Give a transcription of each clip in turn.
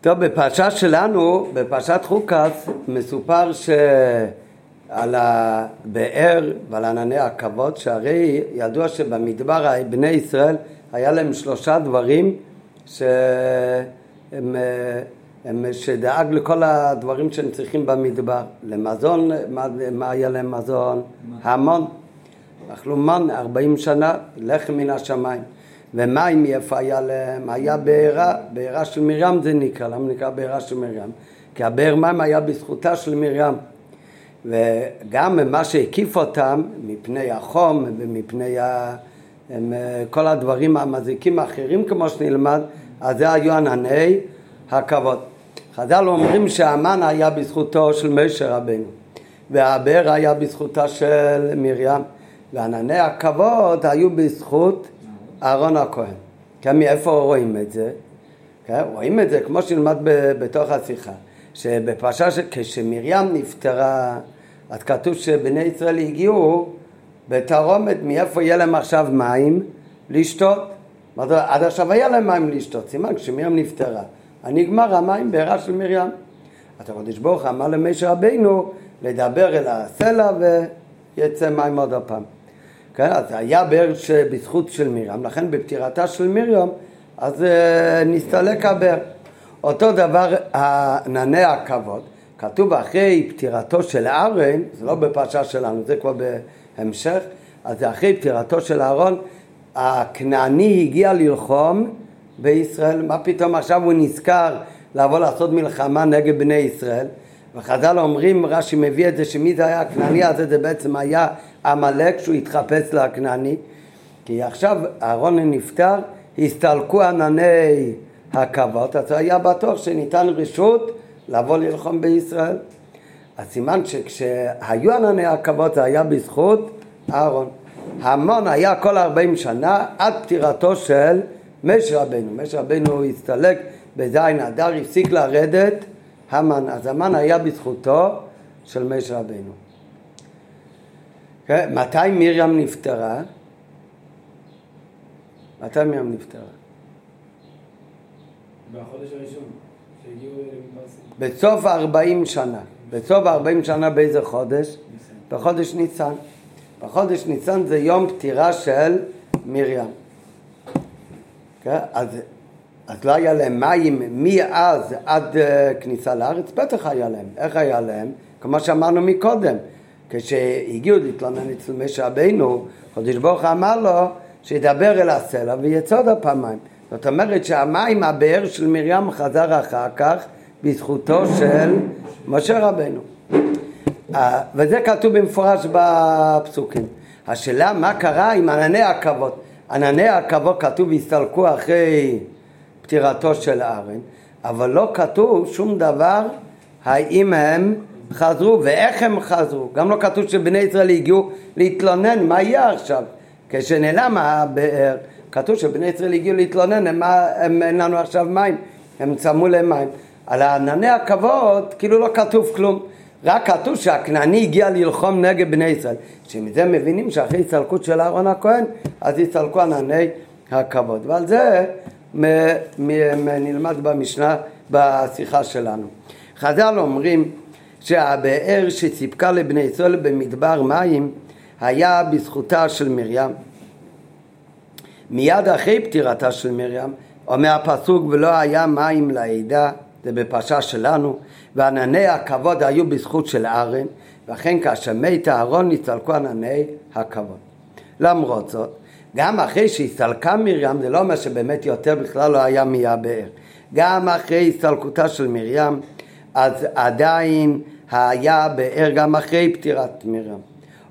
טוב, בפרשה שלנו, בפרשת חוקס, מסופר שעל הבאר ועל ענני הכבוד, שהרי ידוע שבמדבר בני ישראל היה להם שלושה דברים שהם, הם, שדאג לכל הדברים שהם צריכים במדבר. למזון, מה, מה היה להם מזון? המון. אכלו מן ארבעים שנה, לחם מן השמיים. ומים איפה היה להם? היה בעירה, בעירה של מרים זה נקרא, למה נקרא בעירה של מרים? כי הבאר מים היה בזכותה של מרים. וגם מה שהקיף אותם מפני החום ומפני ה... הם, כל הדברים המזיקים האחרים כמו שנלמד, אז זה היו ענני הכבוד. חז"ל אומרים שהמן היה בזכותו של משה רבנו והבאר היה בזכותה של מרים וענני הכבוד היו בזכות אהרון הכהן. כן, מאיפה רואים את זה? כן, רואים את זה כמו שנלמד בתוך השיחה, שבפרשה ש... כשמרים נפטרה, אז כתוב שבני ישראל הגיעו בתרעומת מאיפה יהיה להם עכשיו מים לשתות. עד עכשיו היה להם מים לשתות, סימן כשמרים נפטרה, נגמר המים בעירה של מרים. אז הקדוש ברוך אמר למשה רבינו לדבר אל הסלע ויצא מים עוד הפעם. כן, אז היה באר בזכות של מרים, לכן בפטירתה של מרים אז אה, נסתלק הבאר. אותו דבר ענני הכבוד, כתוב אחרי פטירתו של אהרן, זה לא בפרשה שלנו, זה כבר בהמשך, אז אחרי פטירתו של אהרון, הכנעני הגיע ללחום בישראל, מה פתאום עכשיו הוא נזכר לבוא לעשות מלחמה נגד בני ישראל? וחז"ל אומרים, רש"י מביא את זה, שמי זה היה הכנעני הזה, זה בעצם היה עמלק שהוא התחפש לכנעני, כי עכשיו אהרון נפטר, הסתלקו ענני הכבוד, אז היה בטוח שניתן רשות לבוא ללחום בישראל. הסימן שכשהיו ענני הכבוד זה היה בזכות אהרון. המון היה כל 40 שנה עד פטירתו של משה רבנו. משה רבנו הסתלק בזין אדר, הפסיק לרדת המן. אז המן היה בזכותו של משה רבנו. כן, מתי מרים נפטרה? מתי מרים נפטרה? בחודש הראשון, שהגיעו בסוף ארבעים שנה. בסוף ארבעים שנה באיזה חודש? בחודש ניסן. בחודש ניסן זה יום פטירה של מרים. כן? אז, אז לא היה להם מים מאז עד uh, כניסה לארץ? בטח היה להם. איך היה להם? כמו שאמרנו מקודם. כשהגיעו להתלונן אצל משה רבינו, חודש ברוך אמר לו שידבר אל הסלע ויצוד הפעמיים. זאת אומרת שהמים, הבאר של מרים חזר אחר כך בזכותו של משה רבנו. אה, וזה כתוב במפורש בפסוקים. השאלה מה קרה עם ענני הכבוד. ענני הכבוד כתוב הסתלקו אחרי פטירתו של ארן, אבל לא כתוב שום דבר האם הם חזרו ואיך הם חזרו. גם לא כתוב שבני ישראל הגיעו להתלונן, מה יהיה עכשיו? כשנעלם הבאר, כתוב שבני ישראל הגיעו להתלונן, הם, הם, אין לנו עכשיו מים, הם צמו להם מים. על ענני הכבוד כאילו לא כתוב כלום. רק כתוב שהכנעני הגיע ללחום נגד בני ישראל. שמזה מבינים שאחרי הסתלקות של אהרון הכהן, אז הסתלקו ענני הכבוד. ועל זה נלמד במשנה, בשיחה שלנו. חז"ל אומרים שהבאר שסיפקה לבני ישראל במדבר מים היה בזכותה של מרים. מיד אחרי פטירתה של מרים אומר הפסוק ולא היה מים לעדה זה בפרשה שלנו וענני הכבוד היו בזכות של ארן ואכן כאשר מת אהרון נסתלקו ענני הכבוד. למרות זאת גם אחרי שהסתלקה מרים זה לא אומר שבאמת יותר בכלל לא היה מהבאר גם אחרי הסתלקותה של מרים אז עדיין היה באר גם אחרי פטירת מרים.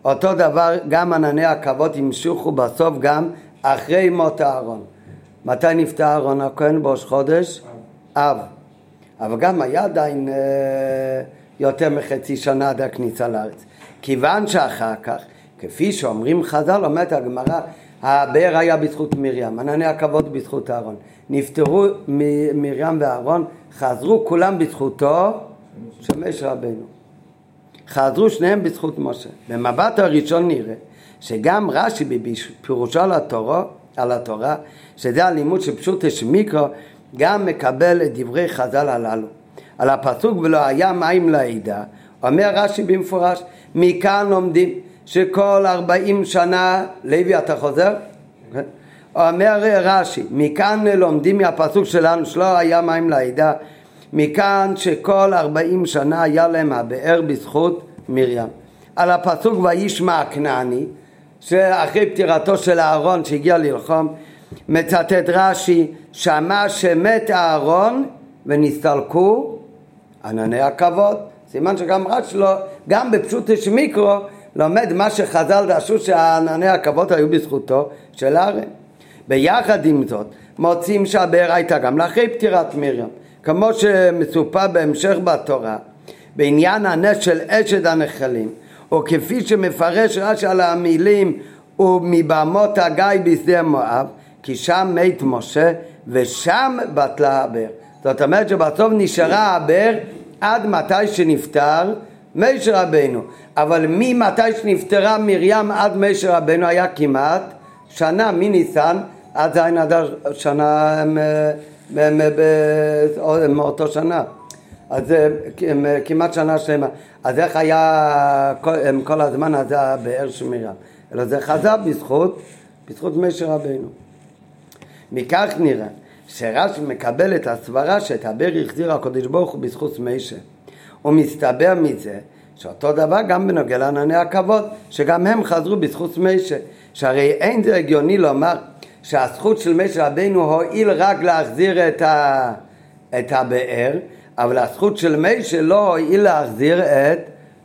אותו דבר גם ענני הכבוד המשיכו בסוף גם אחרי מות אהרון. מתי נפטר אהרון הכהן? בראש חודש? אב. אבל גם היה עדיין אה, יותר מחצי שנה עד הכניסה לארץ. כיוון שאחר כך, כפי שאומרים חז"ל, אומרת הגמרא, הבאר היה בזכות מרים, ענני הכבוד בזכות אהרון. נפטרו מרים ואהרון, חזרו כולם בזכותו של משה רבנו. חזרו שניהם בזכות משה. במבט הראשון נראה שגם רש"י בפירושו על התורה, על התורה שזה הלימוד של פשוט יש מיקרו, גם מקבל את דברי חז"ל הללו. על הפסוק ולא היה מים לעדה, אומר רש"י במפורש, מכאן לומדים שכל ארבעים שנה, לוי אתה חוזר? אומר רש"י, מכאן לומדים מהפסוק שלנו שלא היה מים לעדה, מכאן שכל ארבעים שנה היה להם הבאר בזכות מרים. על הפסוק וישמע הכנעני, שאחרי פטירתו של אהרון שהגיע ללחום, מצטט רש"י, שמע שמת אהרון ונסתלקו ענני הכבוד. סימן שגם רש"י לא, גם בפשוט מיקרו לומד מה שחז"ל דרשו שענני הכבוד היו בזכותו של ארן. ביחד עם זאת, מוצאים שהבאר הייתה גם לאחרי פטירת מרים, כמו שמסופר בהמשך בתורה, בעניין הנס של אשת הנחלים, או כפי שמפרש רש"י על המילים ומבמות הגיא בשדה מואב, כי שם מת משה ושם בטלה הבאר. זאת אומרת שבסוף נשארה הבאר עד מתי שנפטר משה רבנו, אבל ממתי שנפטרה מרים עד משה רבנו היה כמעט שנה מניסן עד זין אדר שנה מאותו שנה. אז כמעט שנה שלמה. אז איך היה כל, הזמן הזה הבאר של מרים? אלא זה חזר בזכות, בזכות משה רבנו. מכך נראה שרש"י מקבל את הסברה שאת הבאר החזיר הקדוש ברוך הוא בזכות משה. ומסתבר מזה שאותו דבר גם בנוגע לענני הכבוד, שגם הם חזרו בזכות משה. שהרי אין זה הגיוני לומר שהזכות של משה רבינו הועיל רק להחזיר את, ה, את הבאר, אבל הזכות של משה לא הועיל להחזיר את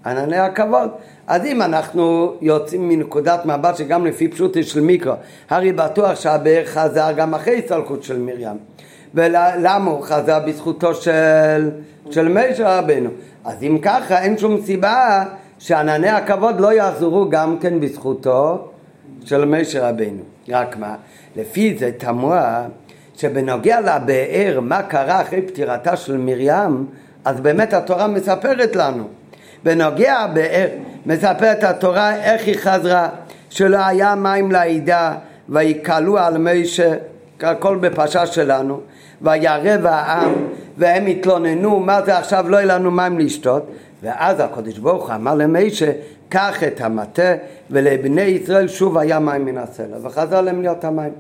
ענני הכבוד. אז אם אנחנו יוצאים מנקודת מבט שגם לפי פשוטי של מיקרו, הרי בטוח שהבאר חזר גם אחרי הסתלקות של מרים. ולמה הוא חזר בזכותו של, של משה רבנו? אז אם ככה אין שום סיבה שענני הכבוד לא יחזרו גם כן בזכותו של משה רבנו. רק מה? לפי זה תמוה שבנוגע לבאר מה קרה אחרי פטירתה של מרים אז באמת התורה מספרת לנו בנוגע הבאר מספרת התורה איך היא חזרה שלא היה מים לעדה ויקלו על משה הכל בפרשה שלנו וירא העם והם התלוננו מה זה עכשיו לא יהיה לנו מים לשתות. ואז הקדוש ברוך הוא אמר למשה קח את המטה ולבני ישראל שוב היה מים מן הסלע. וחזר להם להיות המים.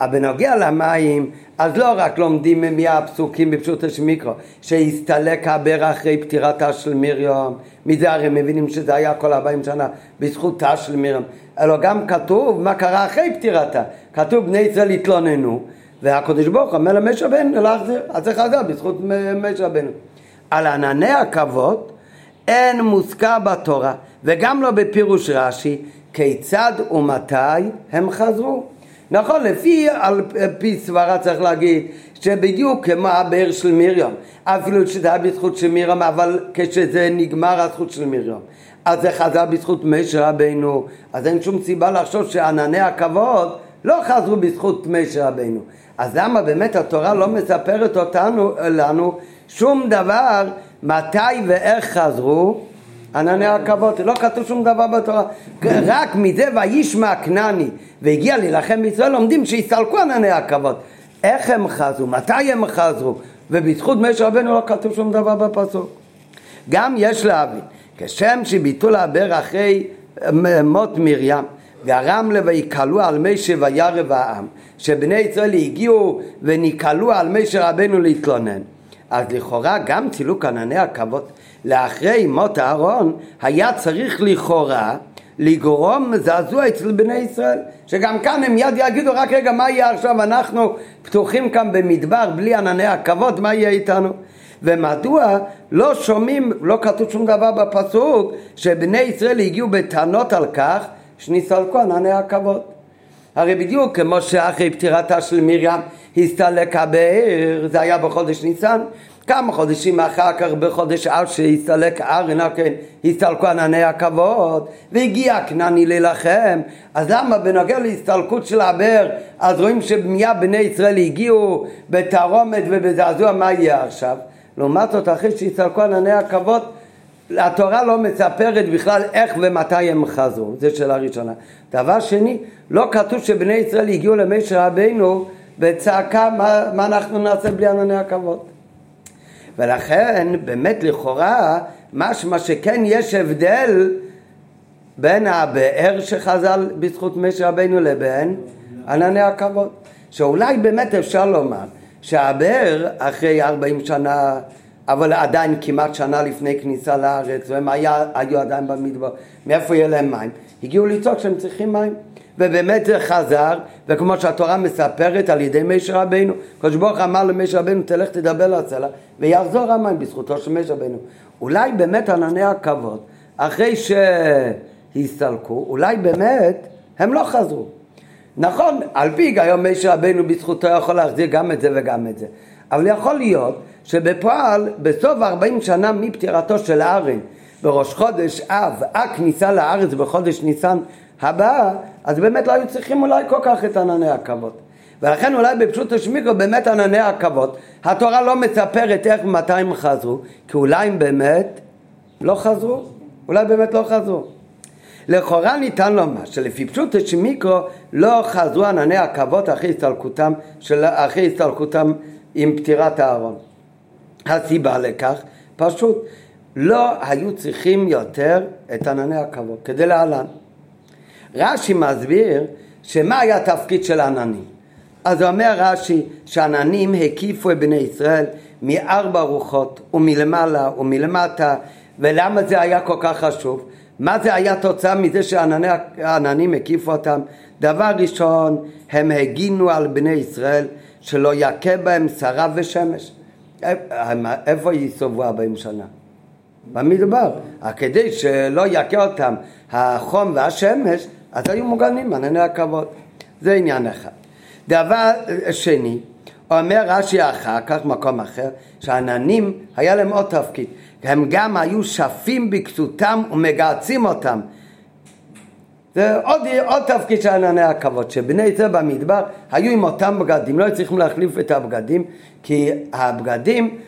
אבל בנוגע למים, אז לא רק לומדים מהפסוקים בפשוט השמיקרו, שהסתלק הבאר אחרי פטירתה של מרים, מזה הרי מבינים שזה היה כל ארבעים שנה בזכותה של מרים, אלא גם כתוב מה קרה אחרי פטירתה, כתוב בני ישראל התלוננו, והקדוש ברוך אומר למשה רבנו להחזיר, אז זה חזר בזכות משה רבנו. על ענני הכבוד אין מוזכר בתורה, וגם לא בפירוש רש"י, כיצד ומתי הם חזרו. נכון, לפי, על פי סברה צריך להגיד שבדיוק כמו הבאר של מרים, אפילו שזה היה בזכות של מרים, אבל כשזה נגמר הזכות של מרים, אז זה חזר בזכות משה רבינו, אז אין שום סיבה לחשוב שענני הכבוד לא חזרו בזכות משה רבינו. אז למה באמת התורה לא מספרת אותנו, לנו שום דבר מתי ואיך חזרו? ענני הכבוד, לא כתוב שום דבר בתורה, רק מזה וישמע כנעני והגיע להילחם בישראל לומדים שהסתלקו ענני הכבוד, איך הם חזרו, מתי הם חזרו, ובזכות משה רבנו לא כתוב שום דבר בפסוק. גם יש להבין, כשם שביטול הבאר אחרי מות מרים גרם ל"ויקלו על משה וירב העם", שבני ישראל הגיעו וניקלו על משה רבנו להתלונן. אז לכאורה גם צילוק ענני הכבוד לאחרי מות אהרון היה צריך לכאורה לגרום זעזוע אצל בני ישראל שגם כאן הם מיד יגידו רק רגע מה יהיה עכשיו אנחנו פתוחים כאן במדבר בלי ענני הכבוד מה יהיה איתנו ומדוע לא שומעים, לא כתוב שום דבר בפסוק שבני ישראל הגיעו בטענות על כך שנסתלקו ענני הכבוד. הרי בדיוק כמו שאחרי פטירתה של מרים הסתלק הבאר, זה היה בחודש ניסן, כמה חודשים אחר כך בחודש אב שהסתלק ארן, כן, הסתלקו ענני הכבוד והגיע כנעני להילחם אז למה בנוגע להסתלקות של הבאר אז רואים שמיד בני ישראל הגיעו בתרעומת ובזעזוע מה יהיה עכשיו? לעומת זאת אחרי שהסתלקו ענני הכבוד התורה לא מספרת בכלל איך ומתי הם חזרו, זו שאלה ראשונה. דבר שני, לא כתוב שבני ישראל הגיעו למשה רבינו בצעקה מה, מה אנחנו נעשה בלי ענני הכבוד. ולכן באמת לכאורה משמע שכן יש הבדל בין הבאר שחז"ל בזכות משה רבינו לבין ענני הכבוד. שאולי באמת אפשר לומר שהבאר אחרי 40 שנה אבל עדיין כמעט שנה לפני כניסה לארץ והם היה, היו עדיין במדבר מאיפה יהיה להם מים? הגיעו לצעוק שהם צריכים מים ובאמת זה חזר, וכמו שהתורה מספרת על ידי משה רבינו, קדוש ברוך אמר למשה רבינו, תלך תדבר לסלע, ויחזור המים בזכותו של משה רבינו. אולי באמת ענני הכבוד, אחרי שהסתלקו, אולי באמת הם לא חזרו. נכון, על פי היגיון משה רבינו בזכותו יכול להחזיר גם את זה וגם את זה. אבל יכול להיות שבפועל, בסוף 40 שנה מפטירתו של ארן, בראש חודש אב, הכניסה לארץ בחודש ניסן הבא, אז באמת לא היו צריכים אולי כל כך את ענני הכבוד. ולכן אולי בפשוט השמיקרו באמת ענני הכבוד, התורה לא מספרת איך ומתי הם חזרו, כי אולי הם באמת לא חזרו, אולי באמת לא חזרו. לכאורה ניתן לומר שלפי פשוט השמיקרו לא חזרו ענני הכבוד אחרי הסתלקותם, של, אחרי הסתלקותם עם פטירת הארון. הסיבה לכך פשוט לא היו צריכים יותר את ענני הכבוד כדי להלן. רש"י מסביר שמה היה התפקיד של עננים. אז אומר רש"י שעננים הקיפו את בני ישראל מארבע רוחות ומלמעלה ומלמטה ולמה זה היה כל כך חשוב? מה זה היה תוצאה מזה שהעננים הקיפו אותם? דבר ראשון הם הגינו על בני ישראל שלא יכה בהם שרף ושמש איפה יסובבו ארבעים שנה? במדבר. כדי שלא יכה אותם החום והשמש אז היו מוגנים ענני הכבוד. זה עניין אחד. דבר שני, אומר רש"י אחר כך, מקום אחר, שעננים היה להם עוד תפקיד. הם גם היו שפים בכסותם ומגהצים אותם. זה עוד, עוד תפקיד של ענני הכבוד, שבני ישראל במדבר היו עם אותם בגדים, לא צריכים להחליף את הבגדים, כי הבגדים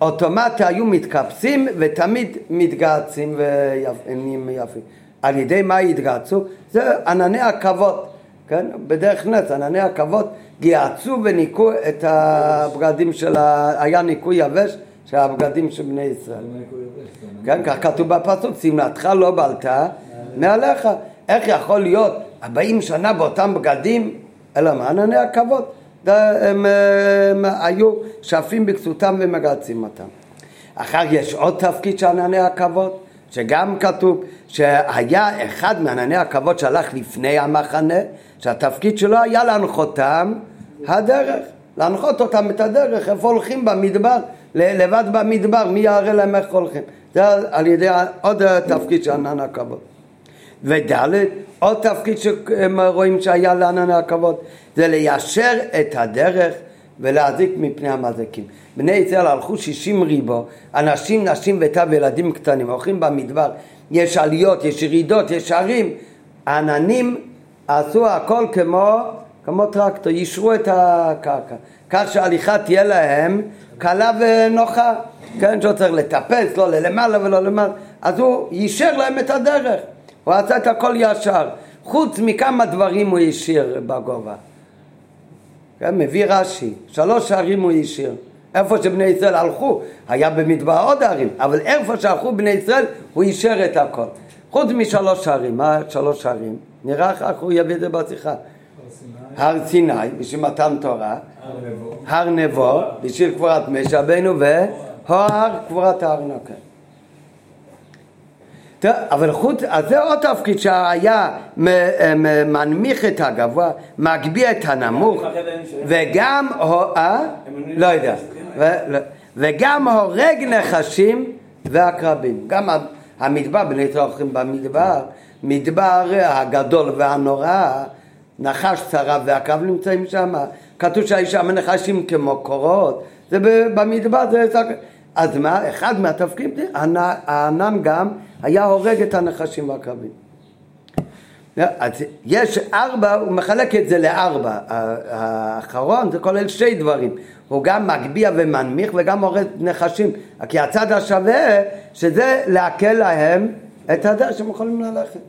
אוטומטי היו מתקפסים ותמיד מתגהצים ונהיים יפים. על ידי מה יתגהצו? זה ענני הכבוד, כן? בדרך נס, ענני הכבוד גיהצו וניקו את הבגדים של ה... היה ניקוי יבש של הבגדים של בני ישראל. כן, כך כתוב בפסוק, שמלתך לא בלטה מעליך. איך יכול להיות 40 שנה באותם בגדים? אלא מה? ענני הכבוד. הם, הם היו שפים בכסותם ומגהצים אותם. אחר יש עוד תפקיד של ענני הכבוד, שגם כתוב שהיה אחד מענני הכבוד שהלך לפני המחנה, שהתפקיד שלו היה להנחותם הדרך, להנחות אותם את הדרך, איפה הולכים במדבר, לבד במדבר, מי יראה להם איך הולכים. זה על ידי עוד תפקיד של ענן הכבוד. וד' עוד תפקיד שהם רואים שהיה לענני הכבוד, זה ליישר את הדרך ולהזיק מפני המזיקים. בני ישראל הלכו שישים ריבו, אנשים, נשים וטף וילדים קטנים, הולכים במדבר, יש עליות, יש ירידות, יש ערים, העננים עשו הכל כמו, כמו טרקטור, יישרו את הקרקע, כך שההליכה תהיה להם קלה ונוחה, כן, שלא צריך לטפס, לא ללמעלה ולא למעלה, אז הוא יישר להם את הדרך, הוא עשה את הכל ישר, חוץ מכמה דברים הוא השאיר בגובה. כן, מביא רש"י, שלוש ערים הוא השאיר. איפה שבני ישראל הלכו, היה במדבר עוד ערים, אבל איפה שהלכו בני ישראל, הוא אישר את הכל. חוץ משלוש ערים, מה שלוש ערים? נראה איך הוא יביא את זה בשיחה. הר סיני, בשביל מתן תורה, הר נבו, בשביל קבורת משה רבנו, והר קבורת ההר נוקר. אבל חוץ, אז זה עוד תפקיד שהיה מנמיך את הגבוה, מגביה את הנמוך, וגם, אה? לא יודע, וגם הורג נחשים ועקרבים. גם המדבר, בני הולכים במדבר, מדבר הגדול והנורא, נחש צרף ועקרב נמצאים שם. כתוב שהיו שם נחשים כמו קורות, זה במדבר, זה... אז מה? אחד מהתפקידים, הענן גם היה הורג את הנחשים והקרבים. אז יש ארבע, הוא מחלק את זה לארבע. האחרון זה כולל שתי דברים. הוא גם מגביה ומנמיך וגם הורג נחשים. כי הצד השווה, שזה להקל להם את הדרך שהם יכולים ללכת.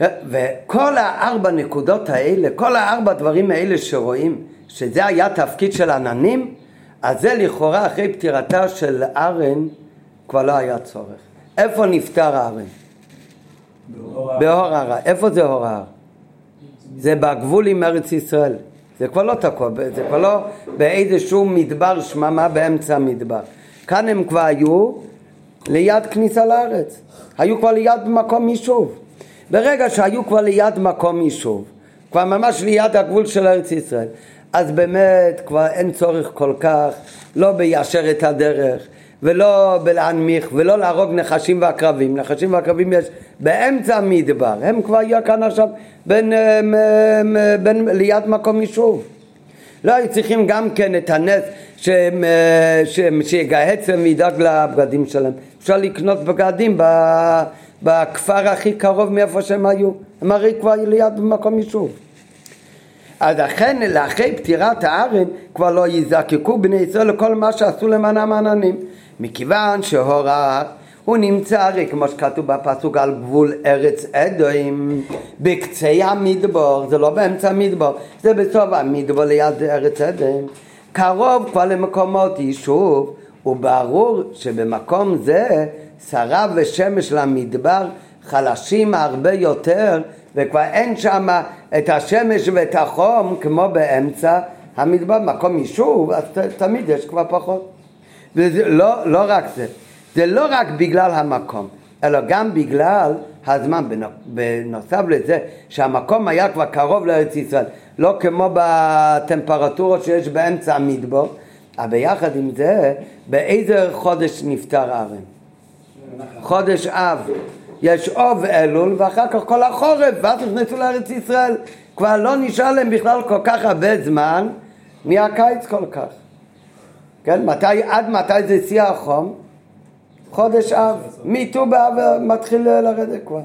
וכל הארבע נקודות האלה, כל הארבע דברים האלה שרואים, שזה היה תפקיד של עננים, אז זה לכאורה אחרי פטירתה של ארן כבר לא היה צורך. איפה נפטר ארן? בהור הרע. איפה זה הור ההר? זה בגבול עם ארץ ישראל. זה כבר לא תקוע, זה כבר לא באיזשהו מדבר שממה באמצע המדבר. כאן הם כבר היו ליד כניסה לארץ. היו כבר ליד מקום יישוב. ברגע שהיו כבר ליד מקום יישוב, כבר ממש ליד הגבול של ארץ ישראל, אז באמת כבר אין צורך כל כך לא ביישר את הדרך ולא בלהנמיך ולא להרוג נחשים ועקרבים. נחשים ועקרבים יש באמצע המדבר, הם כבר יהיו כאן עכשיו בין, בין, בין, ליד מקום יישוב. לא היו צריכים גם כן את הנס שיגהץ להם וידאג לבגדים שלהם. אפשר לקנות בגדים בכפר הכי קרוב מאיפה שהם היו. הם הרי כבר ליד מקום יישוב. אז אכן לאחרי פטירת הארן כבר לא יזקקו בני ישראל לכל מה שעשו למענם העננים מכיוון שהורה הוא נמצא הרי כמו שכתוב בפסוק על גבול ארץ אדוים בקצה המדבור, זה לא באמצע המדבור, זה בסוף המדבור ליד ארץ אדוים קרוב כבר למקומות יישוב וברור שבמקום זה שרה ושמש למדבר חלשים הרבה יותר וכבר אין שם את השמש ואת החום כמו באמצע המדבר, מקום יישוב, אז ת, תמיד יש כבר פחות. וזה לא, לא רק זה, זה לא רק בגלל המקום, אלא גם בגלל הזמן, בנוסף לזה שהמקום היה כבר קרוב לארץ ישראל, לא כמו בטמפרטורות שיש באמצע המדבר, אבל ביחד עם זה, באיזה חודש נפטר ארן? חודש אב. יש אוב אלול ואחר כך כל החורף ואז נכנסו לארץ ישראל. כבר לא נשאר להם בכלל כל כך הרבה זמן מהקיץ כל כך. כן, מתי, עד מתי זה שיא החום? חודש אב, מט"ו באב מתחיל לרדת כבר.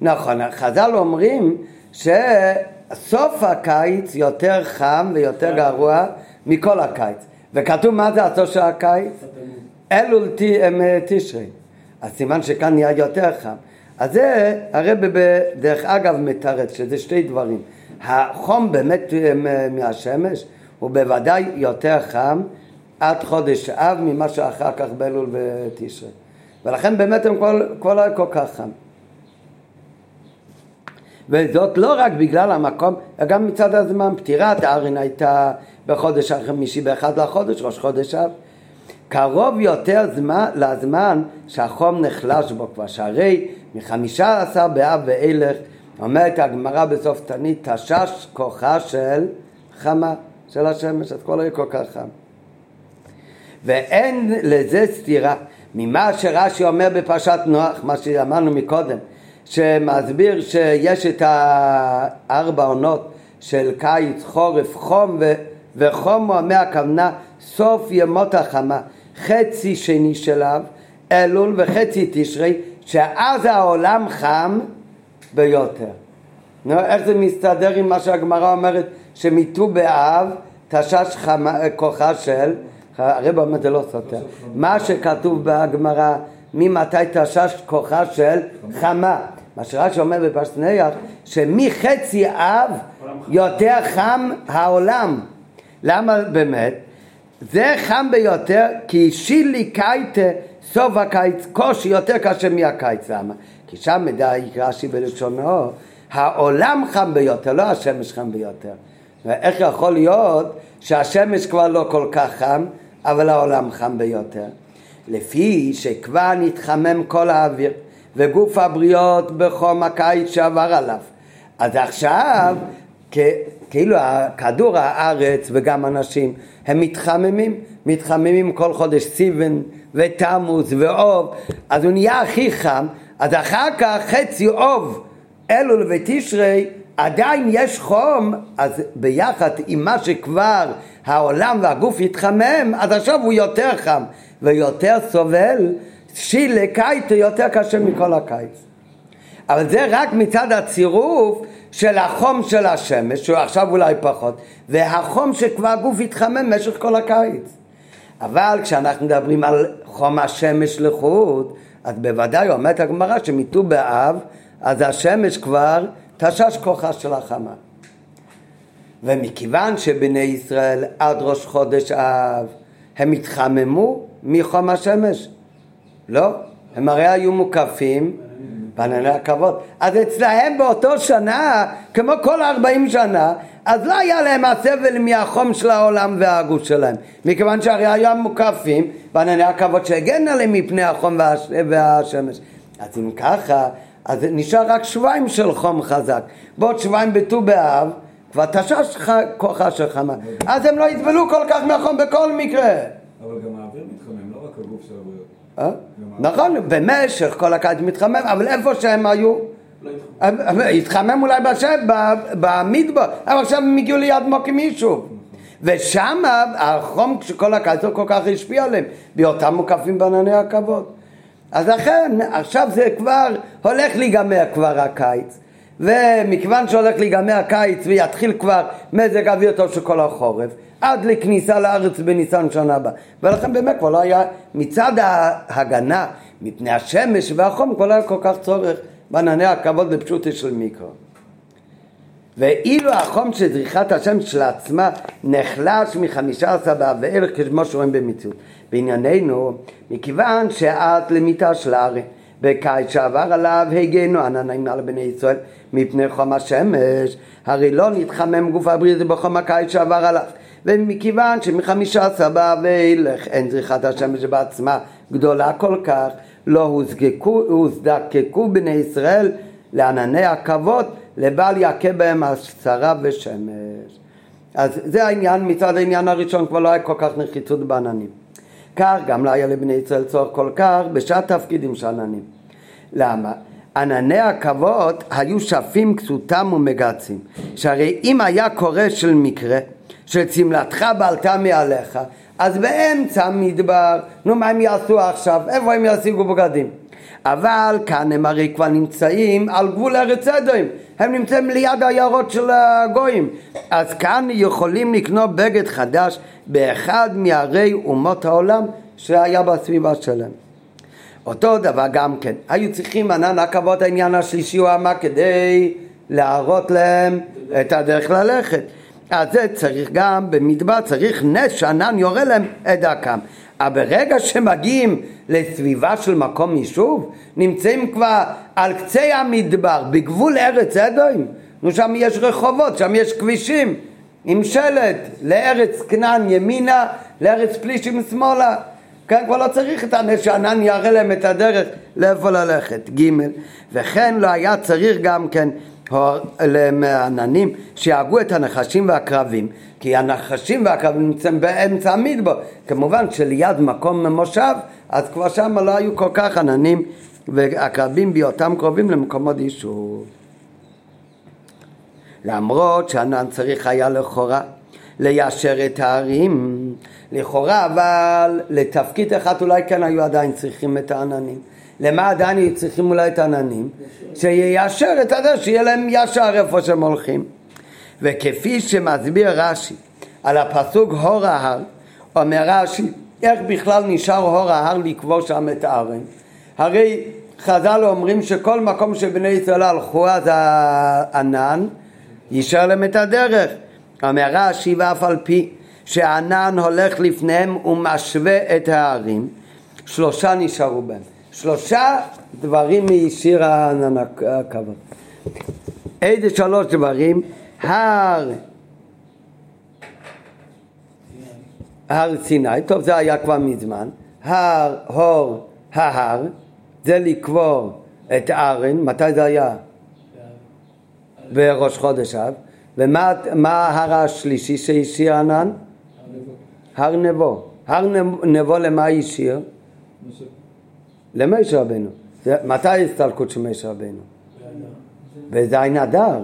נכון, חז"ל אומרים שסוף הקיץ יותר חם ויותר גרוע מכל הקיץ. וכתוב מה זה הסוף של הקיץ? אלול תשרי אז סימן שכאן נהיה יותר חם. אז זה הרב בדרך אגב מתרץ שזה שתי דברים. החום באמת אה, מהשמש הוא בוודאי יותר חם עד חודש אב ממה שאחר כך באלול ותשרה. ולכן באמת הם כבר, כבר לא כל כך חם. וזאת לא רק בגלל המקום, גם מצד הזמן. פטירת הארין הייתה בחודש החמישי באחד לחודש, ראש חודש אב. קרוב יותר זמן, לזמן שהחום נחלש בו כבר, שהרי מחמישה עשר באב ואילך אומרת הגמרא בסוף תנית תשש כוחה של חמה של השמש, אז כל היום כל כך חם. ואין לזה סתירה ממה שרש"י אומר בפרשת נוח, מה שאמרנו מקודם, שמסביר שיש את הארבע עונות של קיץ, חורף, חום ו... וחום הוא מהכוונה סוף ימות החמה חצי שני שלה אלול וחצי תשרי שאז העולם חם ביותר. נו, איך זה מסתדר עם מה שהגמרא אומרת שמיטו באב תשש חמה, כוחה של הרב אומר זה לא סותר מה שכתוב בגמרא ממתי תשש כוחה של חמה מה שרש"י אומר בפרסניח שמחצי אב יותר חם העולם למה באמת? זה חם ביותר כי שילי קייטה סוף הקיץ קושי יותר קשה מהקיץ למה? כי שם מדע רש"י בלשונו העולם חם ביותר לא השמש חם ביותר. ואיך יכול להיות שהשמש כבר לא כל כך חם אבל העולם חם ביותר? לפי שכבר נתחמם כל האוויר וגוף הבריות בחום הקיץ שעבר עליו. אז עכשיו כאילו כדור הארץ וגם אנשים הם מתחממים, מתחממים כל חודש סיבן ותמוז ואוב, אז הוא נהיה הכי חם, אז אחר כך חצי אוב אלול ותשרי עדיין יש חום, אז ביחד עם מה שכבר העולם והגוף התחמם, אז עכשיו הוא יותר חם ויותר סובל, שילה קיץ יותר קשה מכל הקיץ. אבל זה רק מצד הצירוף של החום של השמש, שהוא עכשיו אולי פחות, והחום שכבר הגוף התחמם במשך כל הקיץ. אבל כשאנחנו מדברים על חום השמש לחוט, אז בוודאי אומרת הגמרא שמיטו באב, אז השמש כבר תשש כוחה של החמה. ומכיוון שבני ישראל עד ראש חודש אב הם התחממו מחום השמש, לא, הם הרי היו מוקפים בענני הכבוד. אז אצלהם באותו שנה, כמו כל ארבעים שנה, אז לא היה להם הסבל מהחום של העולם והגוף שלהם, מכיוון שהרי היו מוקפים בענני הכבוד שהגן עליהם מפני החום והש... והשמש. אז אם ככה, אז נשאר רק שבועיים של חום חזק. בעוד שבועיים בט"ו באב, כבר תשש כוחה של חמה. אז הם לא יסבלו כל כך מהחום בכל מקרה. אבל גם האוויר מתחמם, לא רק הגוף של הבריאות. נכון, במשך כל הקיץ מתחמם, אבל איפה שהם היו, התחמם אולי במדבר, אבל עכשיו הם הגיעו ליד מוקים יישוב. ושם החום שכל הקיץ לא כל כך השפיע עליהם, בהיותם מוקפים בענני הכבוד. אז לכן, עכשיו זה כבר הולך להיגמר כבר הקיץ. ומכיוון שהולך להיגמר הקיץ ויתחיל כבר מזג אוויר טוב של כל החורף, עד לכניסה לארץ בניסן שנה הבאה. ולכן באמת כבר לא היה, מצד ההגנה מפני השמש והחום, כבר לא היה כל כך צורך בענני הכבוד לפשוטי של מיקרו. ואילו החום של זריחת השמש של עצמה נחלש מחמישה עשר באב ואלך כמו שרואים במציאות. בענייננו, מכיוון שעד למיטה של הארץ בקיץ שעבר עליו הגנו עננים על בני ישראל מפני חום השמש, הרי לא נתחמם גוף הבריאה בחום הקיץ שעבר עליו. ומכיוון שמחמישה עשר ואילך אין זריחת השמש בעצמה גדולה כל כך, לא הוזקקו, הוזדקקו בני ישראל לענני הכבוד לבל יכה בהם השרה ושמש. אז זה העניין, מצד העניין הראשון כבר לא היה כל כך נחיצות בעננים. כך גם לא היה לבני ישראל צורך כל כך בשעת תפקידים של עננים. למה? ענני הכבוד היו שפים כסותם ומגצים, שהרי אם היה קורה של מקרה שצמלתך בעלתה מעליך, אז באמצע המדבר, נו מה הם יעשו עכשיו? איפה הם ישיגו בגדים? אבל כאן הם הרי כבר נמצאים על גבול ארץ אדוים, הם נמצאים ליד העיירות של הגויים, אז כאן יכולים לקנות בגד חדש באחד מערי אומות העולם שהיה בסביבה שלהם. אותו דבר גם כן, היו צריכים ענן עכבות העניין השלישי הוא אמר כדי להראות להם את הדרך ללכת. אז זה צריך גם במדבר, צריך נס שענן יורה להם את דרכם. אבל ברגע שמגיעים לסביבה של מקום יישוב, נמצאים כבר על קצה המדבר, בגבול ארץ אדוים, נו שם יש רחובות, שם יש כבישים עם שלט לארץ כנען ימינה, לארץ פלישים שמאלה. כאן כבר לא צריך את הנס שענן יראה להם את הדרך לאיפה ללכת. ג' וכן לא היה צריך גם כן לעננים שיהגו את הנחשים והקרבים כי הנחשים והקרבים נמצאים באמצע המדבר. כמובן שליד מקום ממושב אז כבר שם לא היו כל כך עננים והקרבים בהיותם קרובים למקומות יישוב. למרות שענן צריך היה לכאורה ליישר את הערים לכאורה אבל לתפקיד אחד אולי כן היו עדיין צריכים את העננים למה עדיין צריכים אולי את העננים? שיישר את הדרך, שיהיה להם ישר איפה שהם הולכים. וכפי שמסביר רש"י על הפסוק הור ההר, אומר רש"י, איך בכלל נשאר הור ההר לקבור שם את הארן? הרי חז"ל אומרים שכל מקום שבני ישראל הלכו אז הענן יישר להם את הדרך. אומר רש"י ואף על פי שהענן הולך לפניהם ומשווה את הערים, שלושה נשארו בהם. שלושה דברים משיר הכבוד. איזה שלוש דברים? הר הר סיני, טוב זה היה כבר מזמן, הר, הור, ההר, זה לקבור את ארן, מתי זה היה? בראש חודש אב, ומה ההר השלישי שהשאיר ענן? הר נבו. הר נבו למה השאיר? למשה רבנו. מתי ההסתלקות של משה רבנו? בזין אדר.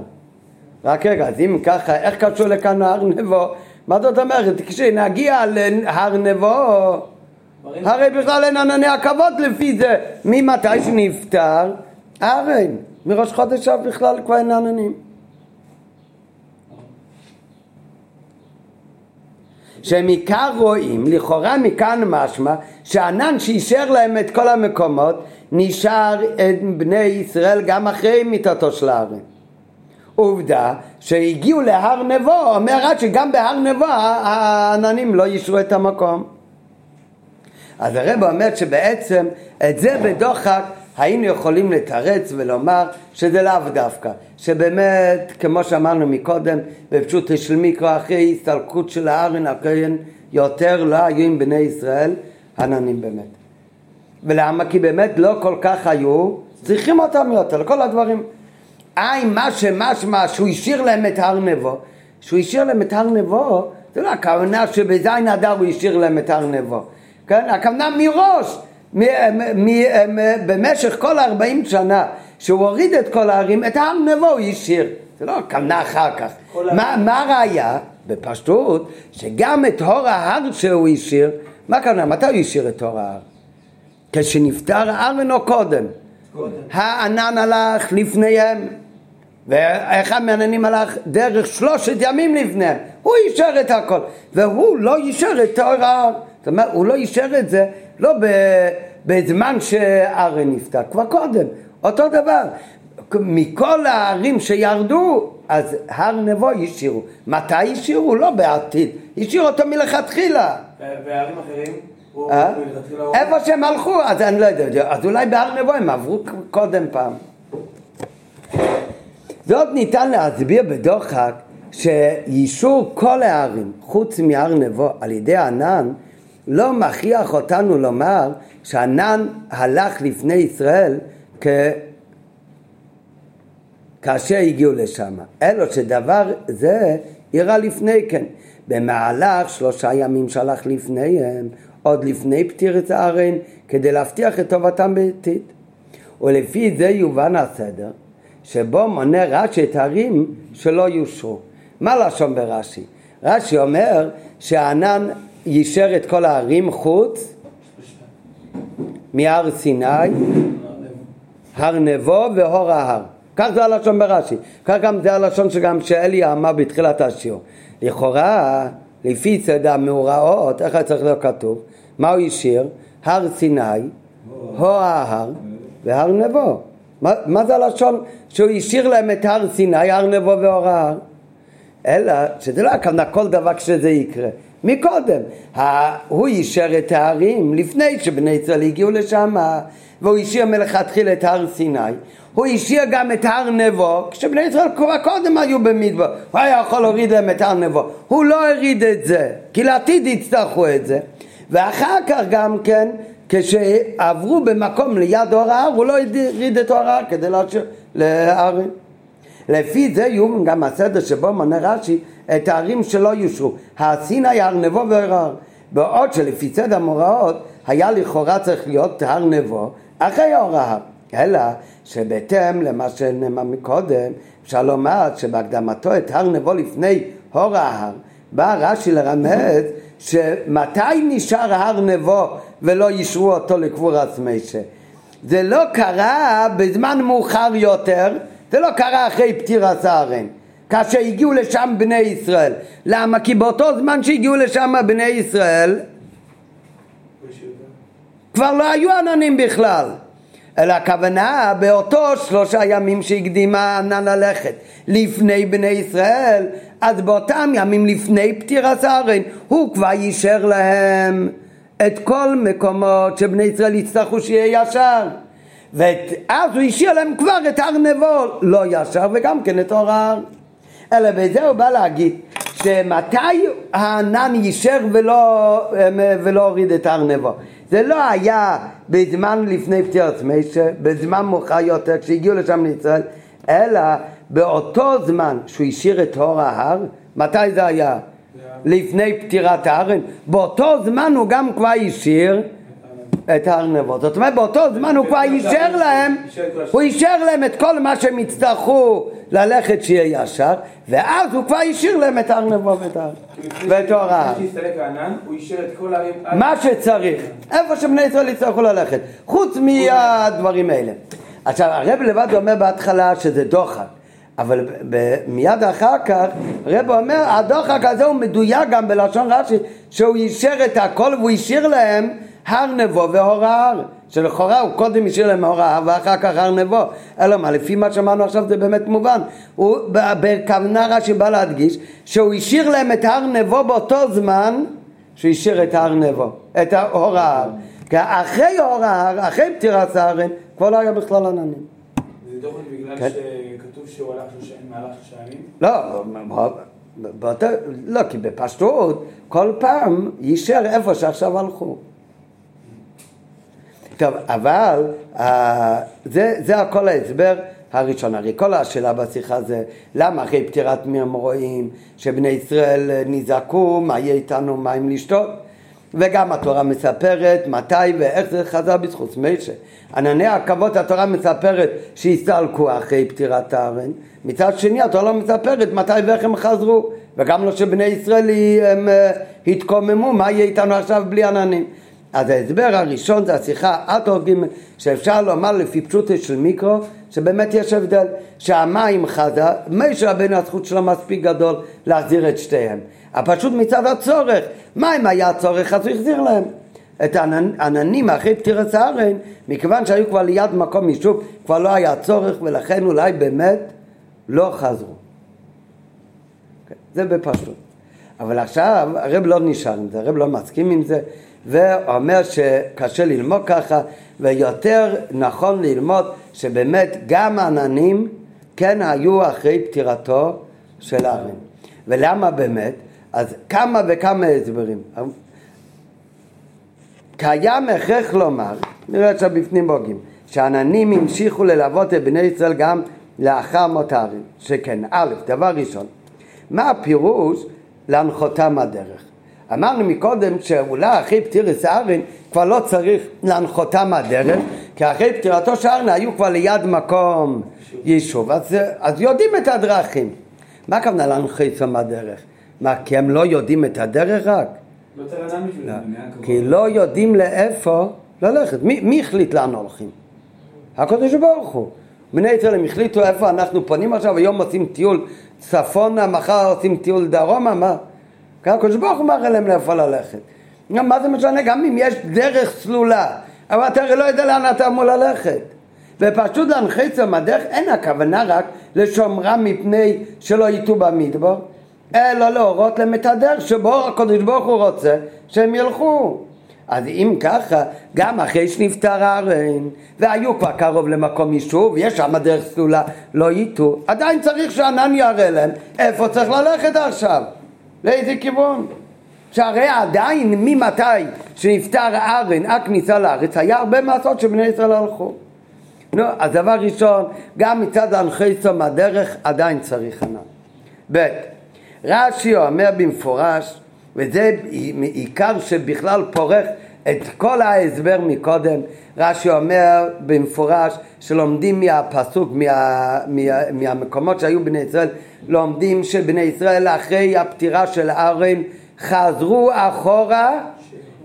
רק רגע, אז אם ככה, איך קשור לכאן הר נבו? מה זאת אומרת? כשנגיע להר נבו, הרי בכלל אין ענני הכבוד לפי זה. ממתי שנפטר? ארן. מראש חודש אב בכלל כבר אין עננים. שמעיקר רואים, לכאורה מכאן משמע, שהענן שאישר להם את כל המקומות, נשאר את בני ישראל גם אחרי מיתתו של הארץ. עובדה שהגיעו להר נבו, אומר רש"י גם בהר נבו העננים לא אישרו את המקום. אז הרב אומר שבעצם את זה בדוחק היינו יכולים לתרץ ולומר שזה לאו דווקא, שבאמת, כמו שאמרנו מקודם, בפשוט של מיקרו אחרי הסתלקות של הארן הכהן, יותר לא היו עם בני ישראל עננים באמת. ולמה? כי באמת לא כל כך היו צריכים אותם יותר, כל הדברים. אי, מה שמשמע שהוא השאיר להם את הר נבו, שהוא השאיר להם את הר נבו, זה לא הכוונה שבזין אדר הוא השאיר להם את הר נבו. כן? הכוונה מראש, במשך כל ארבעים שנה שהוא הוריד את כל הערים, את הר נבו הוא השאיר. זה לא הכוונה אחר כך. מה הראיה? בפשטות, שגם את הור ההר שהוא השאיר, מה הכוונה? מתי הוא השאיר את הור ההר? כשנפטר ארן או קודם? הענן הלך לפניהם, ואחד מהעננים הלך דרך שלושת ימים לפניהם, הוא אישר את הכל, והוא לא אישר את הור ההר. זאת אומרת, הוא לא אישר את זה, לא בזמן שארן נפטר, כבר קודם, אותו דבר. מכל הערים שירדו, אז הר נבו השאירו. מתי השאירו? לא בעתיד, השאירו אותו מלכתחילה. והערים אחרים? אה? איפה שהם הלכו, אז אני לא יודע, אז אולי בהר נבו הם עברו קודם פעם. זאת ניתן להסביר בדוחק שיישור כל הערים, חוץ מהר נבו, על ידי ענן, לא מכריח אותנו לומר שענן הלך לפני ישראל כ... כאשר הגיעו לשם, אלא שדבר זה אירע לפני כן. במהלך שלושה ימים שהלך לפניהם, עוד לפני פטירת הארן, כדי להבטיח את טובתם בעתיד. ולפי זה יובן הסדר, שבו מונה רש"י את הערים שלא יושרו. מה לשון ברש"י? רש"י אומר שהענן יישר את כל הערים חוץ מהר סיני, הר נבו והור ההר. כך זה הלשון ברש"י. כך גם זה הלשון שגם שאלי אמר בתחילת השיעור. לכאורה, לפי סדר המאורעות, איך היה צריך להיות כתוב? מה הוא השאיר? הר סיני, הו ההר והר נבו. מה, מה זה הלשון שהוא השאיר להם את הר סיני, הר נבו והור ההר? אלא שזה לא הכוונה כל דבר כשזה יקרה. מקודם, הוא אישר את ההרים לפני שבני ישראל הגיעו לשם והוא השאיר מלכתחילה את הר סיני. הוא השאיר גם את הר נבו כשבני ישראל כבר קודם היו במדבר. הוא היה יכול להוריד להם את הר נבו. הוא לא הוריד את זה כי לעתיד יצטרכו את זה. ואחר כך גם כן כשעברו במקום ליד אור ההר הוא לא הוריד את אור ההר כדי להשאיר להרים לפי זה יהיו גם הסדר שבו מונה רש"י את הערים שלא יושרו, הסיני, הר נבו והר ההר. בעוד שלפי סדר המוראות היה לכאורה צריך להיות הר נבו אחרי הר ההר. אלא שבהתאם למה שנאמר מקודם, אפשר לומר שבהקדמתו את הר נבו לפני הור ההר, בא רש"י לרמז שמתי נשאר הר נבו ולא אישרו אותו לקבורת משה. זה לא קרה בזמן מאוחר יותר, זה לא קרה אחרי פטירת הארן. כאשר הגיעו לשם בני ישראל. למה? כי באותו זמן שהגיעו לשם בני ישראל כבר לא היו עננים בכלל. אלא הכוונה באותו שלושה ימים שהקדימה הענן ללכת לפני בני ישראל, אז באותם ימים לפני פטירת הארן הוא כבר אישר להם את כל מקומות שבני ישראל יצטרכו שיהיה ישר. ואז הוא השאיר להם כבר את הר נבו לא ישר וגם כן את אור ההר. אלא בזה הוא בא להגיד שמתי הענן יישר ולא, ולא הוריד את הר נבו. זה לא היה בזמן לפני פטירת משה, בזמן מאוחר יותר כשהגיעו לשם לישראל, אלא באותו זמן שהוא השאיר את אור ההר, מתי זה היה? לפני פטירת הארן, באותו זמן הוא גם כבר השאיר את הר נבו. זאת אומרת באותו זמן הוא כבר אישר להם, הוא אישר להם את כל מה שהם יצטרכו ללכת שיהיה ישר, ואז הוא כבר השאיר להם את הר נבו ואת ההר. מה שצריך, איפה שבני ישראל יצטרכו ללכת, חוץ מהדברים האלה. עכשיו הרב לבד אומר בהתחלה שזה דוחק, אבל מיד אחר כך רב אומר הדוחק הזה הוא מדויק גם בלשון רש"י שהוא אישר את הכל והוא השאיר להם הר נבו והור ההר שלכאורה הוא קודם השאיר להם הור ההר ואחר כך הר נבו אלא מה לפי מה שאמרנו עכשיו זה באמת מובן הוא בכוונה רש"י בא להדגיש שהוא השאיר להם את הר נבו באותו זמן שהוא השאיר את הר נבו את הור ההר כי אחרי הור ההר אחרי פטירת הארן כבר לא היה בכלל עננים זה דוחק בגלל כן. שכתוב שהוא הלך שלושה ימים, מהלך שלושה ימים? לא, באותו, לא, כי בפשטות כל פעם יישר איפה שעכשיו הלכו. טוב, אבל אה, זה, זה הכל ההסבר הראשון. הרי כל השאלה בשיחה זה למה אחרי פטירת מרים רואים שבני ישראל אה, נזעקו, מה יהיה איתנו מים לשתות? וגם התורה מספרת מתי ואיך זה חזר בזכות משה. ענני הכבוד התורה מספרת שהסתלקו אחרי פטירת הארן, מצד שני התורה לא מספרת מתי ואיך הם חזרו, וגם לא שבני ישראל הם אה, התקוממו, מה יהיה איתנו עכשיו בלי עננים. אז ההסבר הראשון זה השיחה עטור ג' שאפשר לומר לפי פשוטו של מיקרו שבאמת יש הבדל שהמים חזה, משה רבנו הזכות שלו מספיק גדול להחזיר את שתיהם. אבל פשוט מצד הצורך, מים היה צורך אז הוא החזיר להם. את העננים אחרי פטירת הארן מכיוון שהיו כבר ליד מקום יישוב כבר לא היה צורך ולכן אולי באמת לא חזרו. כן, זה בפשטות. אבל עכשיו הרב לא נשאר עם זה, הרב לא מסכים עם זה ואומר שקשה ללמוד ככה ויותר נכון ללמוד שבאמת גם עננים כן היו אחרי פטירתו של ארן ולמה באמת? אז כמה וכמה הסברים קיים הכרח לומר, נראה בפנים בוגים, שעננים המשיכו ללוות את בני ישראל גם לאחר מות הארן, שכן, א', דבר ראשון, מה הפירוש להנחותם הדרך? אמרנו מקודם שאולי אחרי פטירת הארן כבר לא צריך להנחותם הדרך, כי אחרי פטירתו של הארן היו כבר ליד מקום יישוב, אז, אז יודעים את הדרכים. מה הכוונה להנחותם הדרך? מה, כי הם לא יודעים את הדרך רק? לא בשביל לא. זה. כי לא יודעים לאיפה ללכת. מי, מי החליט לאן הולכים? הקדוש ברוך הוא. בני ישראל הם החליטו איפה אנחנו פונים עכשיו, היום עושים טיול צפונה, מחר עושים טיול דרומה, מה? כי הקדוש ברוך הוא מראה להם לאיפה ללכת. גם מה זה משנה? גם אם יש דרך סלולה, אבל אתה הרי לא יודע לאן אתה אמור ללכת. ופשוט להנחית שם הדרך, אין הכוונה רק לשומרם מפני שלא ייטו במדבר, אלא להורות להם את הדרך שבו הקדוש ברוך הוא רוצה שהם ילכו. אז אם ככה, גם אחרי שנפטר הארן, והיו כבר קרוב למקום יישוב, יש שם דרך סלולה, לא ייטו, עדיין צריך שענן יראה להם איפה צריך ללכת עכשיו, לאיזה כיוון. שהרי עדיין ממתי שנפטר הארן, הכניסה לארץ, היה הרבה מעשות שבני ישראל הלכו. נו, אז דבר ראשון, גם מצד אנשי צום הדרך עדיין צריך ענן. ב' רש"י אומר במפורש, וזה עיקר שבכלל פורך את כל ההסבר מקודם, רש"י אומר במפורש שלומדים מהפסוק, מה, מה, מהמקומות שהיו בני ישראל, לומדים שבני ישראל אחרי הפטירה של ארן חזרו אחורה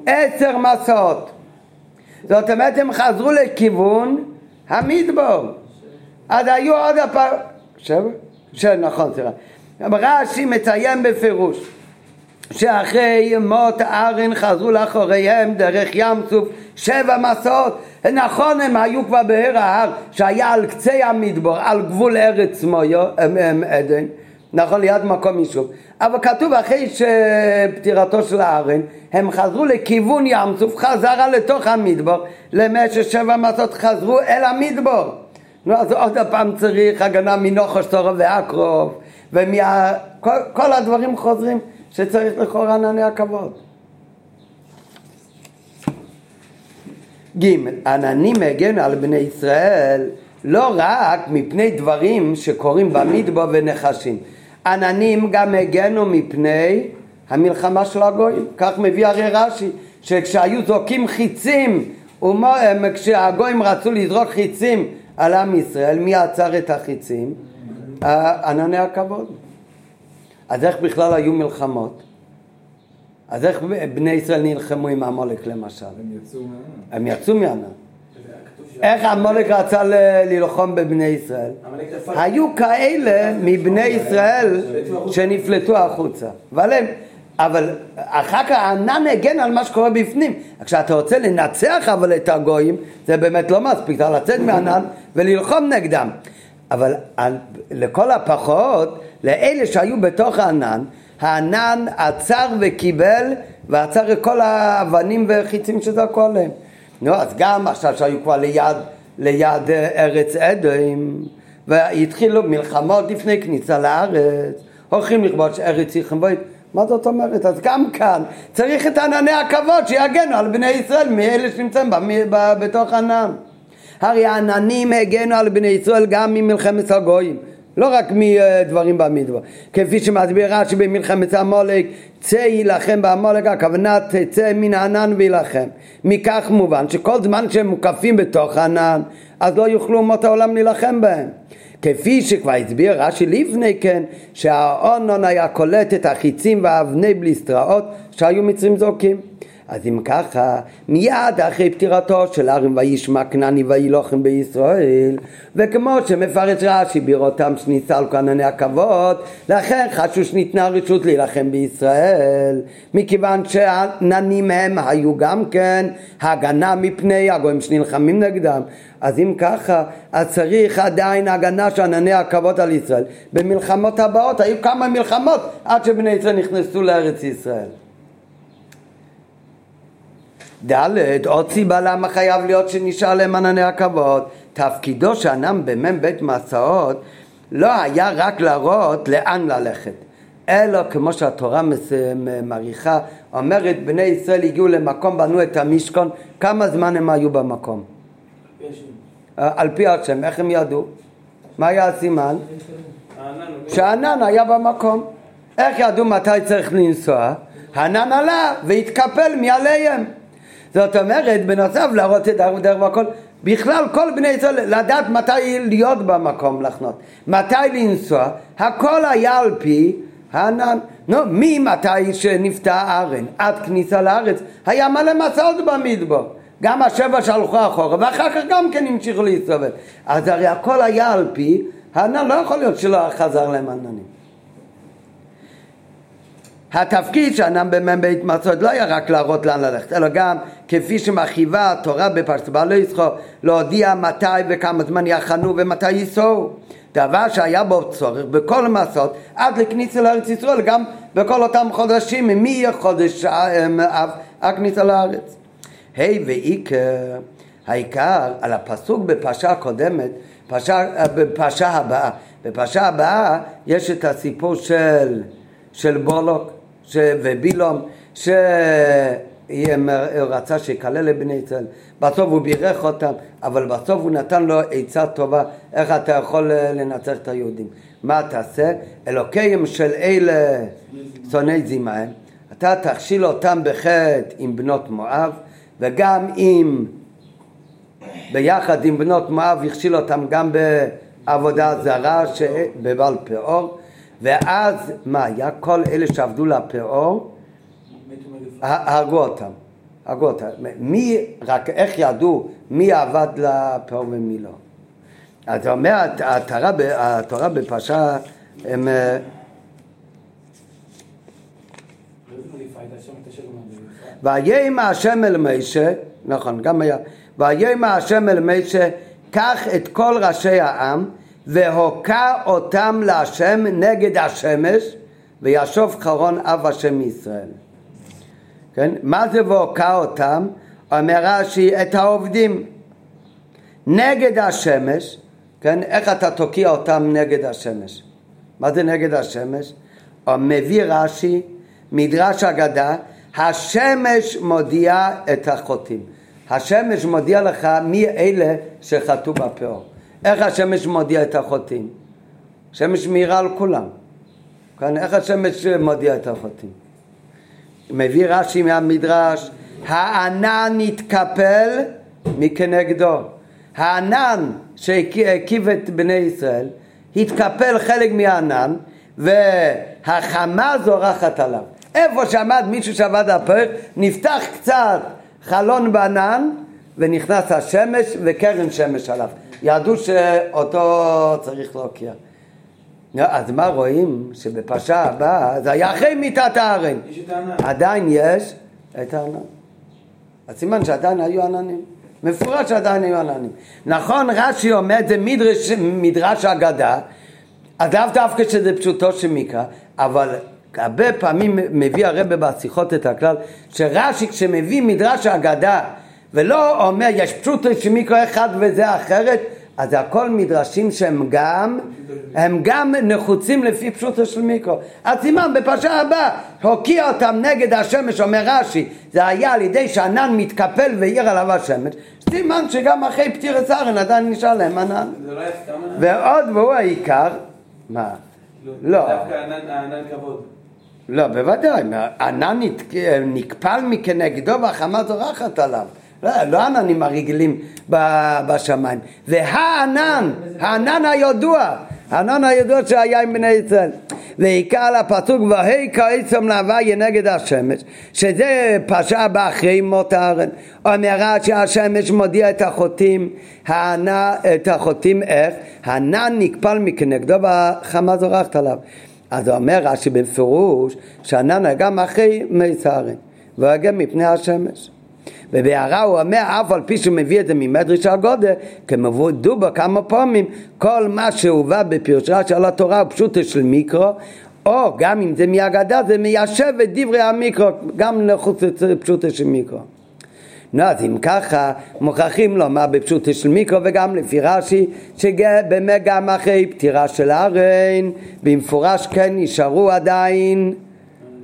עשר מסעות. זאת אומרת הם חזרו לכיוון המדבור. אז היו עוד הפעם... שבע? נכון, סליחה. רש"י מציין בפירוש שאחרי מות ארן חזרו לאחוריהם דרך ים סוף שבע מסעות נכון הם היו כבר בהר ההר שהיה על קצה המדבור על גבול ארץ מויו עדן. נכון ליד מקום יישוב. אבל כתוב אחרי שפטירתו של הארן הם חזרו לכיוון ים סוף חזרה לתוך המדבור למשך שבע מסעות חזרו אל המדבור. נו אז עוד פעם צריך הגנה מנוחש תורו ואקרוב ומה... כל, כל הדברים חוזרים שצריך לכאורה ענני הכבוד. ג' עננים הגנו על בני ישראל לא רק מפני דברים שקורים במדבר ונחשים עננים גם הגנו מפני המלחמה של הגויים כך מביא הרי רש"י שכשהיו זורקים חיצים כשהגויים רצו לזרוק חיצים על עם ישראל מי עצר את החיצים? ענני הכבוד אז איך בכלל היו מלחמות? אז איך בני ישראל נלחמו עם עמלק למשל? הם יצאו מהענן. הם יצאו. כתוב איך עמלק רצה ללחום בבני ישראל? היו כאלה מבני ישראל שנפלטו החוצה. אבל אחר כך הענן הגן על מה שקורה בפנים. כשאתה רוצה לנצח אבל את הגויים, זה באמת לא מספיק, אתה לצאת מהענן וללחום נגדם. אבל על- לכל הפחות, לאלה שהיו בתוך הענן, הענן עצר וקיבל ועצר את כל האבנים והחיצים שזרקו עליהם. נו, אז גם עכשיו שהיו כבר ליד, ליד ארץ אדום, והתחילו מלחמות לפני כניסה לארץ, הולכים לכבוש ארץ יחמבוית. מה זאת אומרת? אז גם כאן צריך את ענני הכבוד שיגנו על בני ישראל מאלה שנמצאים בתוך ענן. הרי העננים הגנו על בני ישראל גם ממלחמת הגויים, לא רק מדברים במדבר. כפי שמסביר רש"י במלחמת עמלק, צא יילחם בעמלק, הכוונה תצא מן הענן ויילחם. מכך מובן שכל זמן שהם מוקפים בתוך הענן, אז לא יוכלו אומות העולם להילחם בהם. כפי שכבר הסביר רש"י לפני כן, שהאונון היה קולט את החיצים והאבני בליסטראות שהיו מצרים זורקים. אז אם ככה, מיד אחרי פטירתו של ארם וישמע כנעני וילוחם בישראל, וכמו שמפרש רש"י בראותם שניסלקו ענני הכבוד, לכן חשו שניתנה רשות להילחם בישראל, מכיוון שהעננים הם היו גם כן הגנה מפני הגויים שנלחמים נגדם. אז אם ככה, אז צריך עדיין הגנה של ענני הכבוד על ישראל. במלחמות הבאות היו כמה מלחמות עד שבני ישראל נכנסו לארץ ישראל. ד' עוד סיבה למה חייב להיות שנשאר להם ענני הכבוד תפקידו של ענם במ"ם בית מסעות לא היה רק להראות לאן ללכת אלא כמו שהתורה מעריכה אומרת בני ישראל הגיעו למקום בנו את המשכון כמה זמן הם היו במקום על פי השם איך הם ידעו? מה היה הסימן? שהענן היה במקום. איך ידעו מתי צריך לנסוע? הענן עלה והתקפל מעליהם. זאת אומרת, בנוסף להראות את דרך והכל, בכלל כל בני ישראל לדעת מתי להיות במקום לחנות, מתי לנסוע, הכל היה על פי הענן. נו, ממתי שנפתח ארן עד כניסה לארץ, היה מלא מסעות במדבר. גם השבע שהלכו אחורה, ואחר כך גם כן המשיכו להסתובב. אז הרי הכל היה על פי הענן, לא יכול להיות שלא חזר להם עננים. התפקיד שענן במ"ם בית מצות לא היה רק להראות לאן ללכת, אלא גם כפי שמכאיבה התורה בפרשת בעלי ישחו, להודיע מתי וכמה זמן יחנו ומתי ייסעו. דבר שהיה בו צורך בכל המסעות עד לכניסה לארץ ישראל, גם בכל אותם חודשים, מחודש אב עד כניסה לארץ. ה' ועיקר, העיקר על הפסוק בפרשה הקודמת, פרשה, בפרשה הבאה. בפרשה הבאה יש את הסיפור של, של בולוק ש, ובילום, שרצה שיקלל לבני ישראל. בסוף הוא בירך אותם, אבל בסוף הוא נתן לו עצה טובה, איך אתה יכול לנצח את היהודים. מה תעשה? אלוקיהם של אלה שונאי זימהם, אתה תכשיל אותם בחטא עם בנות מואב, וגם עם, ביחד עם בנות מואב הכשיל אותם גם בעבודה זרה בבעל פאור, ואז מה היה? כל אלה שעבדו לפאור. הרגו אותם. הרגו אותם. מי, רק איך ידעו מי עבד לפאור ומי לא? אז אומר, התורה, התורה בפרשה, הם, אה, את השם אל משה, נכון, גם היה, ויהי השם אל משה, קח את כל ראשי העם והוקע אותם להשם נגד השמש וישוב חרון אב השם מישראל. כן? מה זה והוקע אותם? אומר רש"י את העובדים נגד השמש, כן? איך אתה תוקיע אותם נגד השמש? מה זה נגד השמש? מביא רש"י, מדרש אגדה, השמש מודיע את החוטאים. השמש מודיע לך מי אלה שחטאו בפאור. איך השמש מודיע את החוטאים? שמש מאירה על כולם. כן? איך השמש מודיע את החוטאים? מביא רש"י מהמדרש, הענן נתקפל מכנגדו. הענן שהקיף את בני ישראל, התקפל חלק מהענן, והחמה זורחת עליו. איפה שעמד מישהו שעבד הפרק, נפתח קצת חלון בענן, ונכנס השמש וקרן שמש עליו. ידעו שאותו צריך להוקיע. אז מה רואים? שבפרשה הבאה זה היה אחרי מיתת הארן. יש את הענן. עדיין יש את הענן. אז סימן שעדיין היו עננים. מפורש שעדיין היו עננים. נכון, רש"י אומר, זה מדרש, מדרש אגדה, אז לאו דווקא שזה פשוטו של מקרא, אבל הרבה פעמים מביא הרבה בשיחות את הכלל, שרש"י כשמביא מדרש אגדה ולא אומר יש פשוטו של מקרא אחד וזה אחרת, אז זה הכל מדרשים שהם גם, הם גם נחוצים לפי פשוטו של מיקרו. אז סימן בפרשה הבאה, הוקיע אותם נגד השמש, אומר רש"י, זה היה על ידי שענן מתקפל והאיר עליו השמש, סימן שגם אחרי פטיר סרן עדיין נשאר להם ענן. זה לא היה סתם ענן? ועוד, והוא העיקר, מה? לא. דווקא הענן- הענן כבוד. לא, בוודאי, ענן נקפל מכנגדו והחמה זורחת עליו. לא, לא העננים הרגילים ב- בשמיים. והענן, הענן הידוע, הענן הידוע שהיה עם בני ישראל. ועיקר על הפסוק והי כעצם להוויה נגד השמש, שזה פרשה הבאה אחרי מות הארן. אומר רש"י השמש מודיע את החוטאים, הענן, את החוטאים איך? הענן נקפל מכנגדו והחמה זורחת עליו. אז אומר רש"י בפירוש היה גם אחרי מי סערין והגה מפני השמש ובהערה הוא אומר אף על פי שהוא מביא את זה ממדרש הגודל כמבוא דובה כמה פעמים כל מה שהובא בפירוש רש"י על התורה הוא פשוטו של מיקרו או גם אם זה מהגדה זה מיישב את דברי המיקרו גם לחוץ פשוטו של מיקרו. נו אז אם ככה מוכרחים לומר בפשוטו של מיקרו וגם לפי רש"י שבאמת גם אחרי פטירה של ארן במפורש כן נשארו עדיין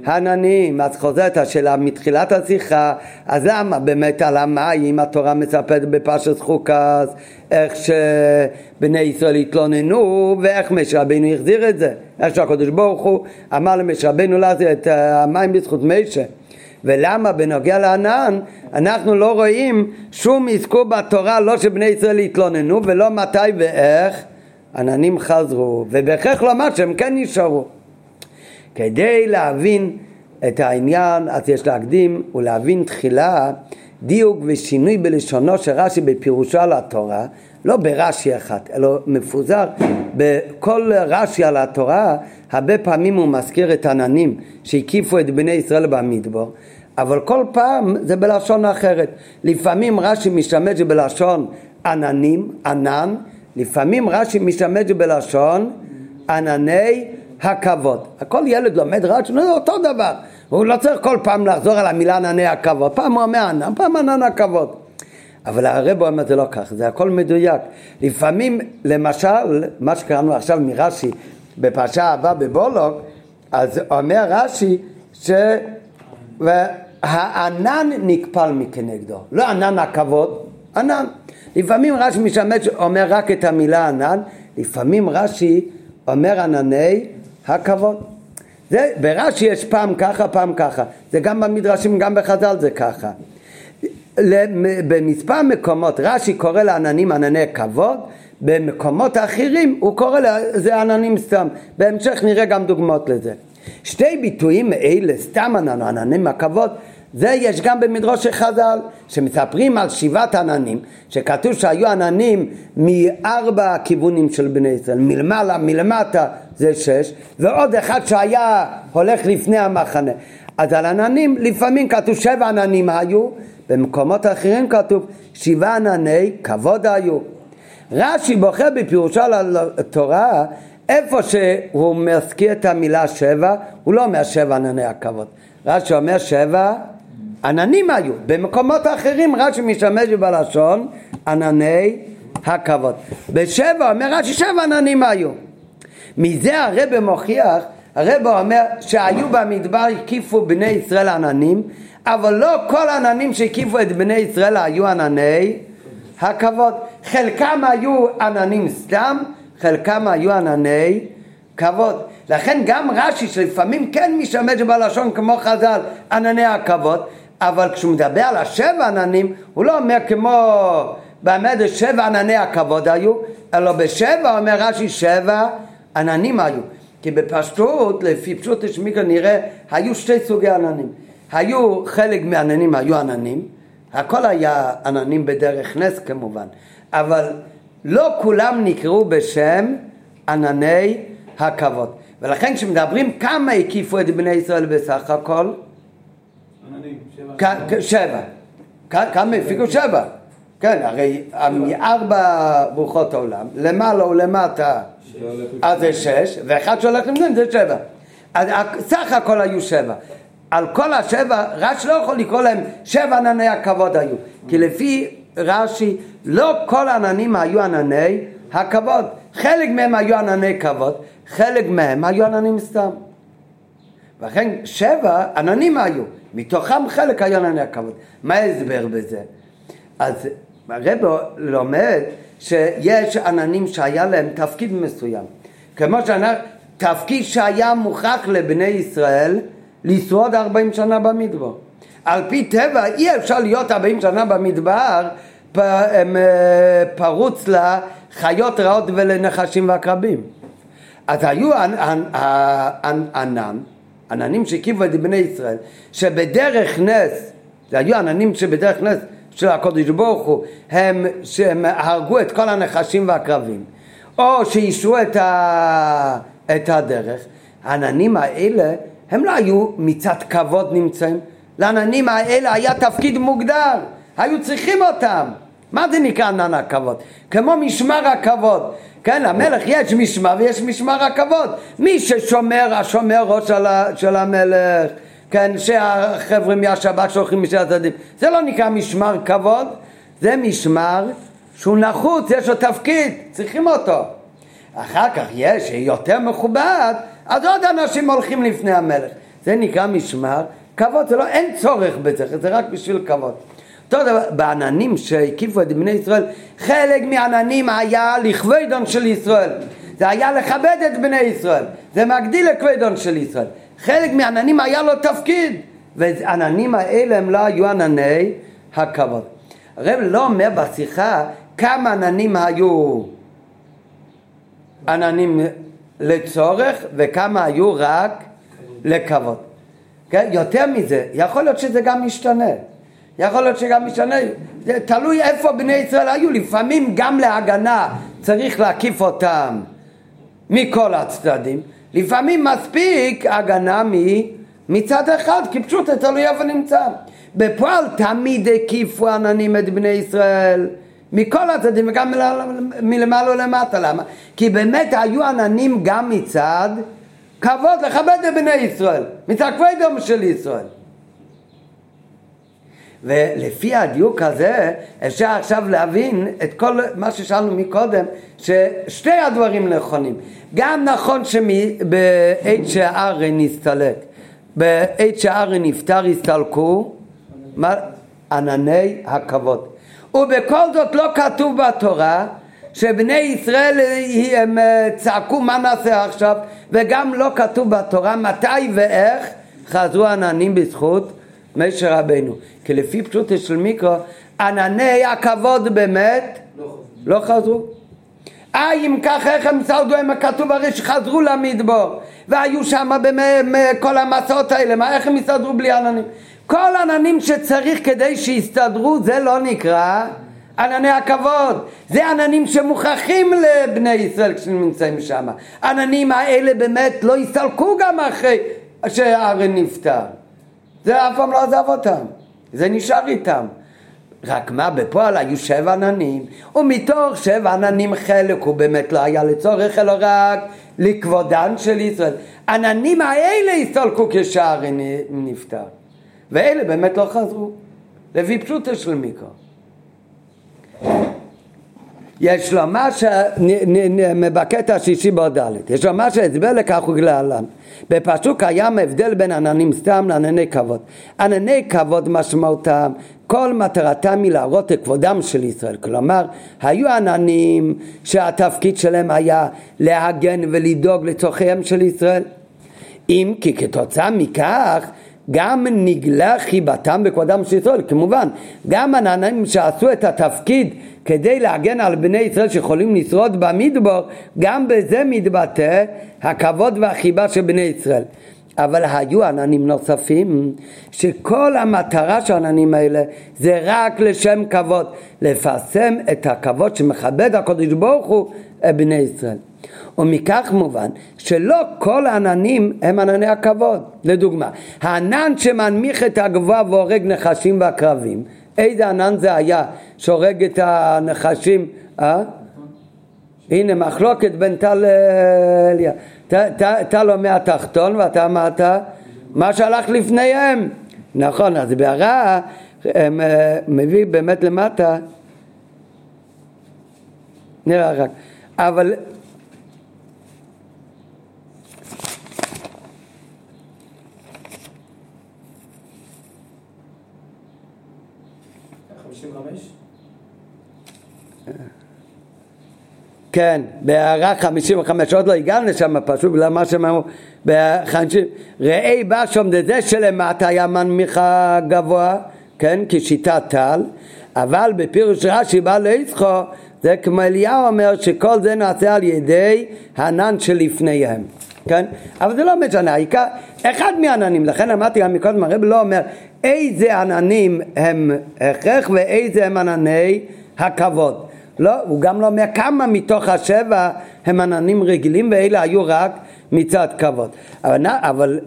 עננים, אז חוזרת השאלה מתחילת השיחה, אז למה באמת על המים התורה מספרת בפרשת חוקס, איך שבני ישראל התלוננו ואיך משה רבינו החזיר את זה, איך שהקדוש ברוך הוא אמר למשה רבינו להחזיר את המים בזכות משה. ולמה בנוגע לענן אנחנו לא רואים שום אזכור בתורה לא שבני ישראל התלוננו ולא מתי ואיך עננים חזרו ובהכרח לומר שהם כן נשארו כדי להבין את העניין אז יש להקדים ולהבין תחילה דיוק ושינוי בלשונו של רש"י בפירושו על התורה לא ברש"י אחד אלא מפוזר בכל רש"י על התורה הרבה פעמים הוא מזכיר את עננים שהקיפו את בני ישראל במדבר אבל כל פעם זה בלשון אחרת. לפעמים רש"י משתמש בלשון עננים, ענן לפעמים רש"י משתמש בלשון ענני הכבוד. כל ילד לומד רש"י, זה אותו דבר. הוא לא צריך כל פעם לחזור על המילה ענני הכבוד. פעם הוא אומר ענן, פעם ענן הכבוד. אבל הרב אומר זה לא כך, זה הכל מדויק. לפעמים, למשל, מה שקראנו עכשיו מרש"י בפרשה הבאה בבולוק, אז אומר רש"י ש... והענן נקפל מכנגדו, לא ענן הכבוד, ענן. לפעמים רש"י משמש, אומר רק את המילה ענן, לפעמים רש"י אומר ענני הכבוד. זה, ברש"י יש פעם ככה, פעם ככה. זה גם במדרשים, גם בחז"ל זה ככה. במספר מקומות רש"י קורא לעננים ענני כבוד, במקומות אחרים הוא קורא לזה עננים סתם. בהמשך נראה גם דוגמאות לזה. שתי ביטויים אלה, סתם ענן, עננים הכבוד, זה יש גם במדרוש חז"ל, שמספרים על שבעת עננים, שכתוב שהיו עננים מארבע כיוונים של בני ישראל, מלמעלה, מלמטה זה שש, ועוד אחד שהיה הולך לפני המחנה. אז על עננים לפעמים כתוב שבע עננים היו, במקומות אחרים כתוב שבעה ענני כבוד היו. רש"י בוחר בפירושו על התורה איפה שהוא מזכיר את המילה שבע, הוא לא אומר שבע ענני הכבוד. רש"י אומר שבע עננים היו. במקומות אחרים רש"י משתמש בלשון ענני הכבוד. בשבע אומר רש"י שבע עננים היו. מזה הרב מוכיח, הרב אומר שהיו במדבר הקיפו בני ישראל עננים, אבל לא כל העננים שהקיפו את בני ישראל היו ענני הכבוד. חלקם היו עננים סתם, חלקם היו ענני כבוד. לכן גם רש"י שלפעמים כן משתמש בלשון כמו חז"ל ענני הכבוד, אבל כשהוא מדבר על השבע עננים הוא לא אומר כמו באמת שבע ענני הכבוד היו, אלא בשבע אומר רש"י שבע עננים היו. כי בפשטות, לפי פשוט השמיקה נראה, היו שתי סוגי עננים. היו חלק מהעננים היו עננים, הכל היה עננים בדרך נס כמובן, אבל לא כולם נקראו בשם ענני הכבוד. ולכן כשמדברים כמה הקיפו את בני ישראל בסך הכל? שבע. כמה הפיקו שבע. כן, הרי מארבע ברוחות העולם, למעלה ולמטה, אז זה שש, ואחד שהולך למדון זה שבע. אז סך הכל היו שבע. על כל השבע, רש"י לא יכול לקרוא להם שבע ענני הכבוד היו. כי לפי רש"י, לא כל עננים היו ענני הכבוד. חלק מהם היו ענני כבוד, חלק מהם היו עננים סתם. ולכן שבע עננים היו, מתוכם חלק היו ענני הכבוד. מה ההסבר בזה? אז הרב לומד שיש עננים שהיה להם תפקיד מסוים. כמו שאנחנו, תפקיד שהיה מוכרח לבני ישראל לשרוד ארבעים שנה במדבר. על פי טבע אי אפשר להיות ארבעים שנה במדבר אה, פרוץ לחיות רעות ולנחשים ועקרבים. אז היו ענן, עננים שהקיבו את בני ישראל, שבדרך נס, זה היו עננים שבדרך נס של הקודש ברוך הוא, הם שהם הרגו את כל הנחשים והקרבים, או שאישרו את, ה, את הדרך, העננים האלה הם לא היו מצד כבוד נמצאים, לעננים האלה היה תפקיד מוגדר, היו צריכים אותם. מה זה נקרא ענן הכבוד? כמו משמר הכבוד. כן, למלך יש משמר ויש משמר הכבוד. מי ששומר, השומר ראש של המלך, כן, שהחבר'ה מהשבת שולחים משל הצדדים. זה לא נקרא משמר כבוד, זה משמר שהוא נחוץ, יש לו תפקיד, צריכים אותו. אחר כך יש יותר מכובד, אז עוד אנשים הולכים לפני המלך. זה נקרא משמר כבוד, זה לא, אין צורך בזה, זה רק בשביל כבוד. אותו דבר, בעננים שהקיפו את בני ישראל, חלק מהעננים היה לכבדון של ישראל. זה היה לכבד את בני ישראל, זה מגדיל לכבדון של ישראל. חלק מהעננים היה לו תפקיד, והעננים האלה הם לא היו ענני הכבוד. הרב לא אומר בשיחה כמה עננים היו עננים לצורך וכמה היו רק לכבוד. כן? יותר מזה, יכול להיות שזה גם משתנה. יכול להיות שגם משתנה, זה תלוי איפה בני ישראל היו, לפעמים גם להגנה צריך להקיף אותם מכל הצדדים, לפעמים מספיק הגנה מצד אחד, כי פשוט זה תלוי איפה נמצא. בפועל תמיד הקיפו עננים את בני ישראל מכל הצדדים וגם מלמעלה ולמטה, למה? כי באמת היו עננים גם מצד כבוד לכבד את בני ישראל, מצד כבודם של ישראל. ולפי הדיוק הזה אפשר עכשיו להבין את כל מה ששאלנו מקודם ששתי הדברים נכונים. גם נכון שבעת שהארי נסתלק. בעת שהארי נפטר הסתלקו ענני הכבוד. ובכל זאת לא כתוב בתורה שבני ישראל הם צעקו מה נעשה עכשיו? וגם לא כתוב בתורה מתי ואיך חזרו עננים בזכות משה רבנו. כי לפי פשוטו של מיקרו, ענני הכבוד באמת לא חזרו. אה, אם כך, איך הם שרדו? הם כתוב הרי שחזרו למדבור, והיו שם כל המסעות האלה, מה, איך הם יסתדרו בלי עננים? כל עננים שצריך כדי שיסתדרו, זה לא נקרא ענני הכבוד. זה עננים שמוכרחים לבני ישראל כשהם נמצאים שם. העננים האלה באמת לא יסתלקו גם אחרי שהארן נפטר. זה אף פעם לא עזב אותם, זה נשאר איתם. רק מה, בפועל היו שבע עננים, ומתוך שבע עננים חלק הוא באמת לא היה לצורך, אלא רק לכבודן של ישראל. עננים האלה הסתלקו כשער נפטר, ואלה באמת לא חזרו, לפי פשוטו של מיקרו. יש לו מה ש... בקטע השישי בעוד ד', יש לו מה שהסבר לכך ולהלן. בפסוק קיים הבדל בין עננים סתם לענני כבוד. ענני כבוד משמעותם, כל מטרתם היא להראות את כבודם של ישראל. כלומר, היו עננים שהתפקיד שלהם היה להגן ולדאוג לצורכיהם של ישראל. אם כי כתוצאה מכך גם נגלה חיבתם וכבודם של ישראל, כמובן, גם עננים שעשו את התפקיד כדי להגן על בני ישראל שיכולים לשרוד במדבר, גם בזה מתבטא הכבוד והחיבה של בני ישראל. אבל היו עננים נוספים שכל המטרה של העננים האלה זה רק לשם כבוד, לפרסם את הכבוד שמכבד הקדוש ברוך הוא בני ישראל. ומכך מובן שלא כל העננים הם ענני הכבוד. לדוגמה, הענן שמנמיך את הגבוה והורג נחשים ועקרבים, איזה ענן זה היה שהורג את הנחשים? אה? הנה מחלוקת בין טל לאליה. טל אומר התחתון ואתה אמרת מה שהלך לפניהם. נכון, אז בהרע הם אה, מביא באמת למטה נראה רק. אבל כן, בהערה 55, עוד לא הגענו לשם פשוט בגלל מה שהם אמרו ב-50, ראי בא שם דזה שלמטה היה מנמיכה גבוה, כן, כשיטת טל, אבל בפירוש רש"י בא ליצחו, זה כמו אליהו אומר שכל זה נעשה על ידי הענן שלפניהם, כן? אבל זה לא משנה, העיקר, אחד מהעננים, לכן אמרתי גם מקודם, הרב לא אומר איזה עננים הם הכרח ואיזה הם ענני הכבוד. לא, הוא גם לא אומר כמה מתוך השבע הם עננים רגילים ואלה היו רק מצד כבוד. אבל, אבל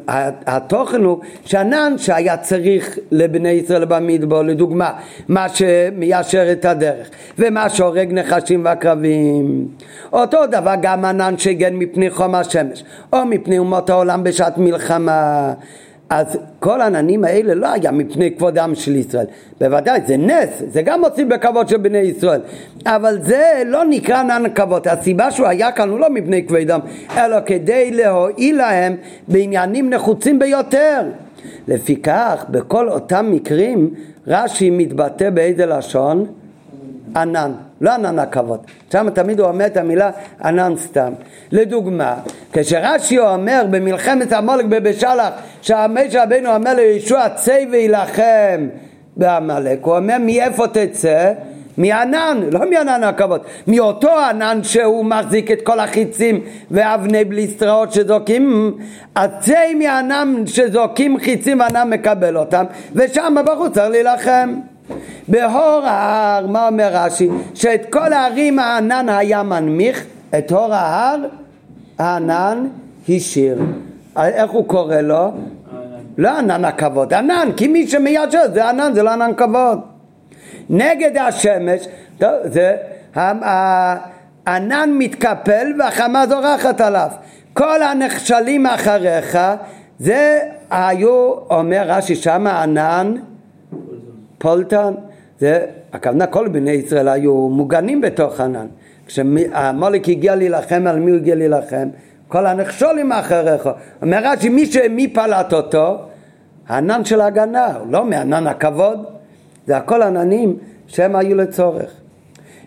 התוכן הוא שענן שהיה צריך לבני ישראל במדבור, לדוגמה, מה שמיישר את הדרך ומה שהורג נחשים ועקרבים. אותו דבר גם ענן שהגן מפני חום השמש או מפני אומות העולם בשעת מלחמה. אז כל העננים האלה לא היה מפני כבודם של ישראל. בוודאי, זה נס, זה גם מוציא בכבוד של בני ישראל. אבל זה לא נקרא ענן כבוד. הסיבה שהוא היה כאן הוא לא מפני כבודם, אלא כדי להועיל להם בעניינים נחוצים ביותר. לפיכך, בכל אותם מקרים, רש"י מתבטא באיזה לשון? ענן, לא ענן הכבוד. שם תמיד הוא אומר את המילה ענן סתם. לדוגמה, כשרש"י אומר במלחמת עמלק בבשלח, שהמשה רבינו אומר לישוע צא וילחם בעמלק, הוא אומר מאיפה תצא? מענן, לא מענן הכבוד, מאותו ענן שהוא מחזיק את כל החיצים ואבני בליסטראות שזוקים, אז צא מענן שזוקים חיצים וענן מקבל אותם, ושם בחוץ צריך להילחם. בהור ההר, מה אומר רש"י? שאת כל הערים הענן היה מנמיך, את הור ההר הענן השאיר. איך הוא קורא לו? לא ענן הכבוד, ענן, כי מי שמיישר זה ענן, זה לא ענן כבוד. נגד השמש, טוב, זה הענן מתקפל והחמה זורחת עליו. כל הנחשלים אחריך, זה היו, אומר רש"י שמה ענן פולטן, זה, הכוונה כל בני ישראל היו מוגנים בתוך ענן. כשהמולק הגיע להילחם, על מי הוא הגיע להילחם? כל הנחשולים אחריך. אומר רש"י, מי, מי פלט אותו? הענן של ההגנה, לא מענן הכבוד. זה הכל עננים שהם היו לצורך.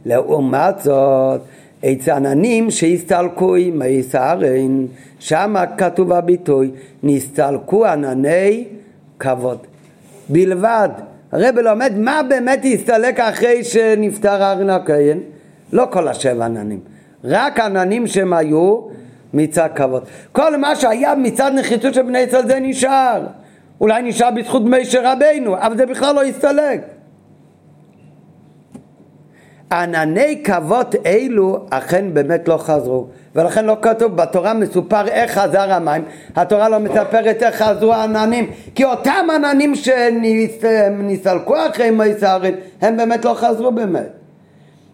לעומת זאת, אצל עננים שהסתלקו עם הישארין, שם כתוב הביטוי, נסתלקו ענני כבוד. בלבד הרב לומד מה באמת הסתלק אחרי שנפטר ארן הכהן? לא כל השבע עננים, רק עננים שהם היו מצד כבוד. כל מה שהיה מצד נחיתות של בני ישראל זה נשאר. אולי נשאר בזכות משה רבינו, אבל זה בכלל לא הסתלק. ענני כבוד אלו אכן באמת לא חזרו. ולכן לא כתוב בתורה מסופר איך חזר המים. התורה לא מספרת איך חזרו העננים. כי אותם עננים שנסתלקו אחרי מיסרים הם באמת לא חזרו באמת.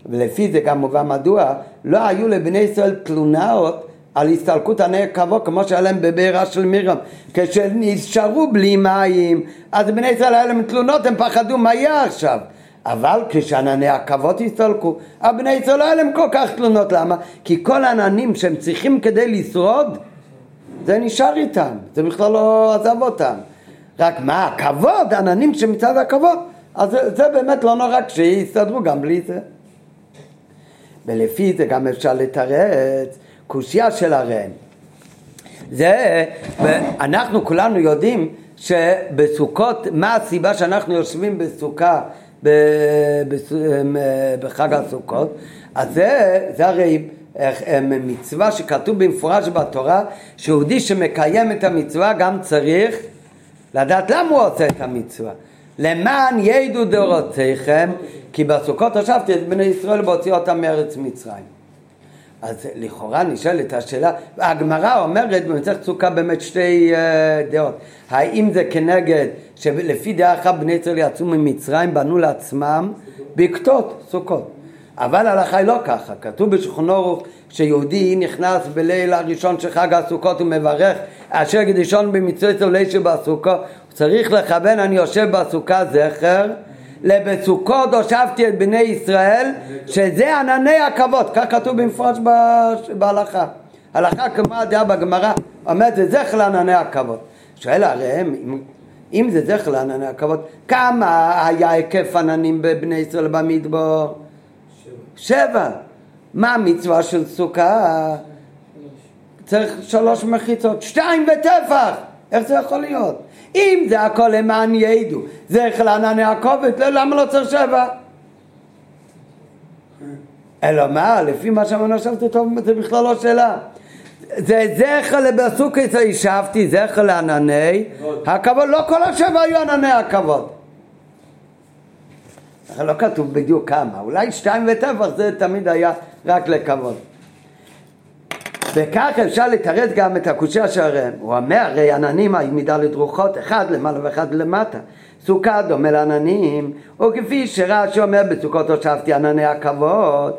ולפי זה גם מובן מדוע לא היו לבני ישראל תלונאות על הסתלקות עני כבוד כמו שהיה להם בבירה של מירם כשנשארו בלי מים אז בני ישראל היה להם תלונות הם פחדו מה יהיה עכשיו אבל כשענני הכבוד הסתלקו, הבני ישראל לא היה להם כל כך תלונות, למה? כי כל העננים שהם צריכים כדי לשרוד, זה נשאר איתם, זה בכלל לא עזב אותם. רק מה, הכבוד, עננים שמצד הכבוד, אז זה, זה באמת לא נורא כשיסתדרו גם בלי זה. ולפי זה גם אפשר לתרץ קושייה של הרעם. זה, אנחנו כולנו יודעים שבסוכות, מה הסיבה שאנחנו יושבים בסוכה בחג הסוכות, אז זה, זה הרי מצווה שכתוב במפורש בתורה, שיהודי שמקיים את המצווה גם צריך לדעת למה הוא עושה את המצווה. למען ידעו דורותיכם, כי בסוכות הושבתי את בני ישראל והוציא אותם מארץ מצרים. אז לכאורה נשאלת השאלה, הגמרא אומרת במסכת סוכה באמת שתי uh, דעות, האם זה כנגד שלפי דעה אחת בני ישראל יצאו ממצרים, בנו לעצמם בקתות, סוכות, אבל ההלכה היא לא ככה, כתוב אורוך שיהודי נכנס בליל הראשון של חג הסוכות ומברך אשר קדישון במצוות עולי שבסוכה, צריך לכוון אני יושב בסוכה זכר לבסוכות הושבתי את בני ישראל שזה ענני הכבוד, כך כתוב במפורש בהלכה. הלכה כמו הדעה בגמרא אומרת זה זכר לענני הכבוד. שואל הרי הם, אם, אם זה זכר לענני הכבוד, כמה היה היקף עננים בבני ישראל במדבור? שבע. שבע. מה המצווה של סוכה? צריך שלוש מחיצות, שתיים וטפח. איך זה יכול להיות? אם זה הכל למען ידעו, זה לענני הכובד, לא, למה לא צריך שבע? אלא מה, לפי מה שאמרנו עכשיו זה טוב, זה בכלל לא שאלה. זה זכר לבסוכיס השבתי, זכר לענני הכבוד, לא כל השבע היו ענני הכבוד. לא כתוב בדיוק כמה, אולי שתיים וטפח זה תמיד היה רק לכבוד. וכך אפשר לתרץ גם את הקושייה שלהם. הוא אומר, הרי עננים מדלת רוחות, אחד למעלה ואחד למטה. סוכה דומה לעננים, וכפי שרש"י אומר, בסוכות הושבתי ענני הכבוד.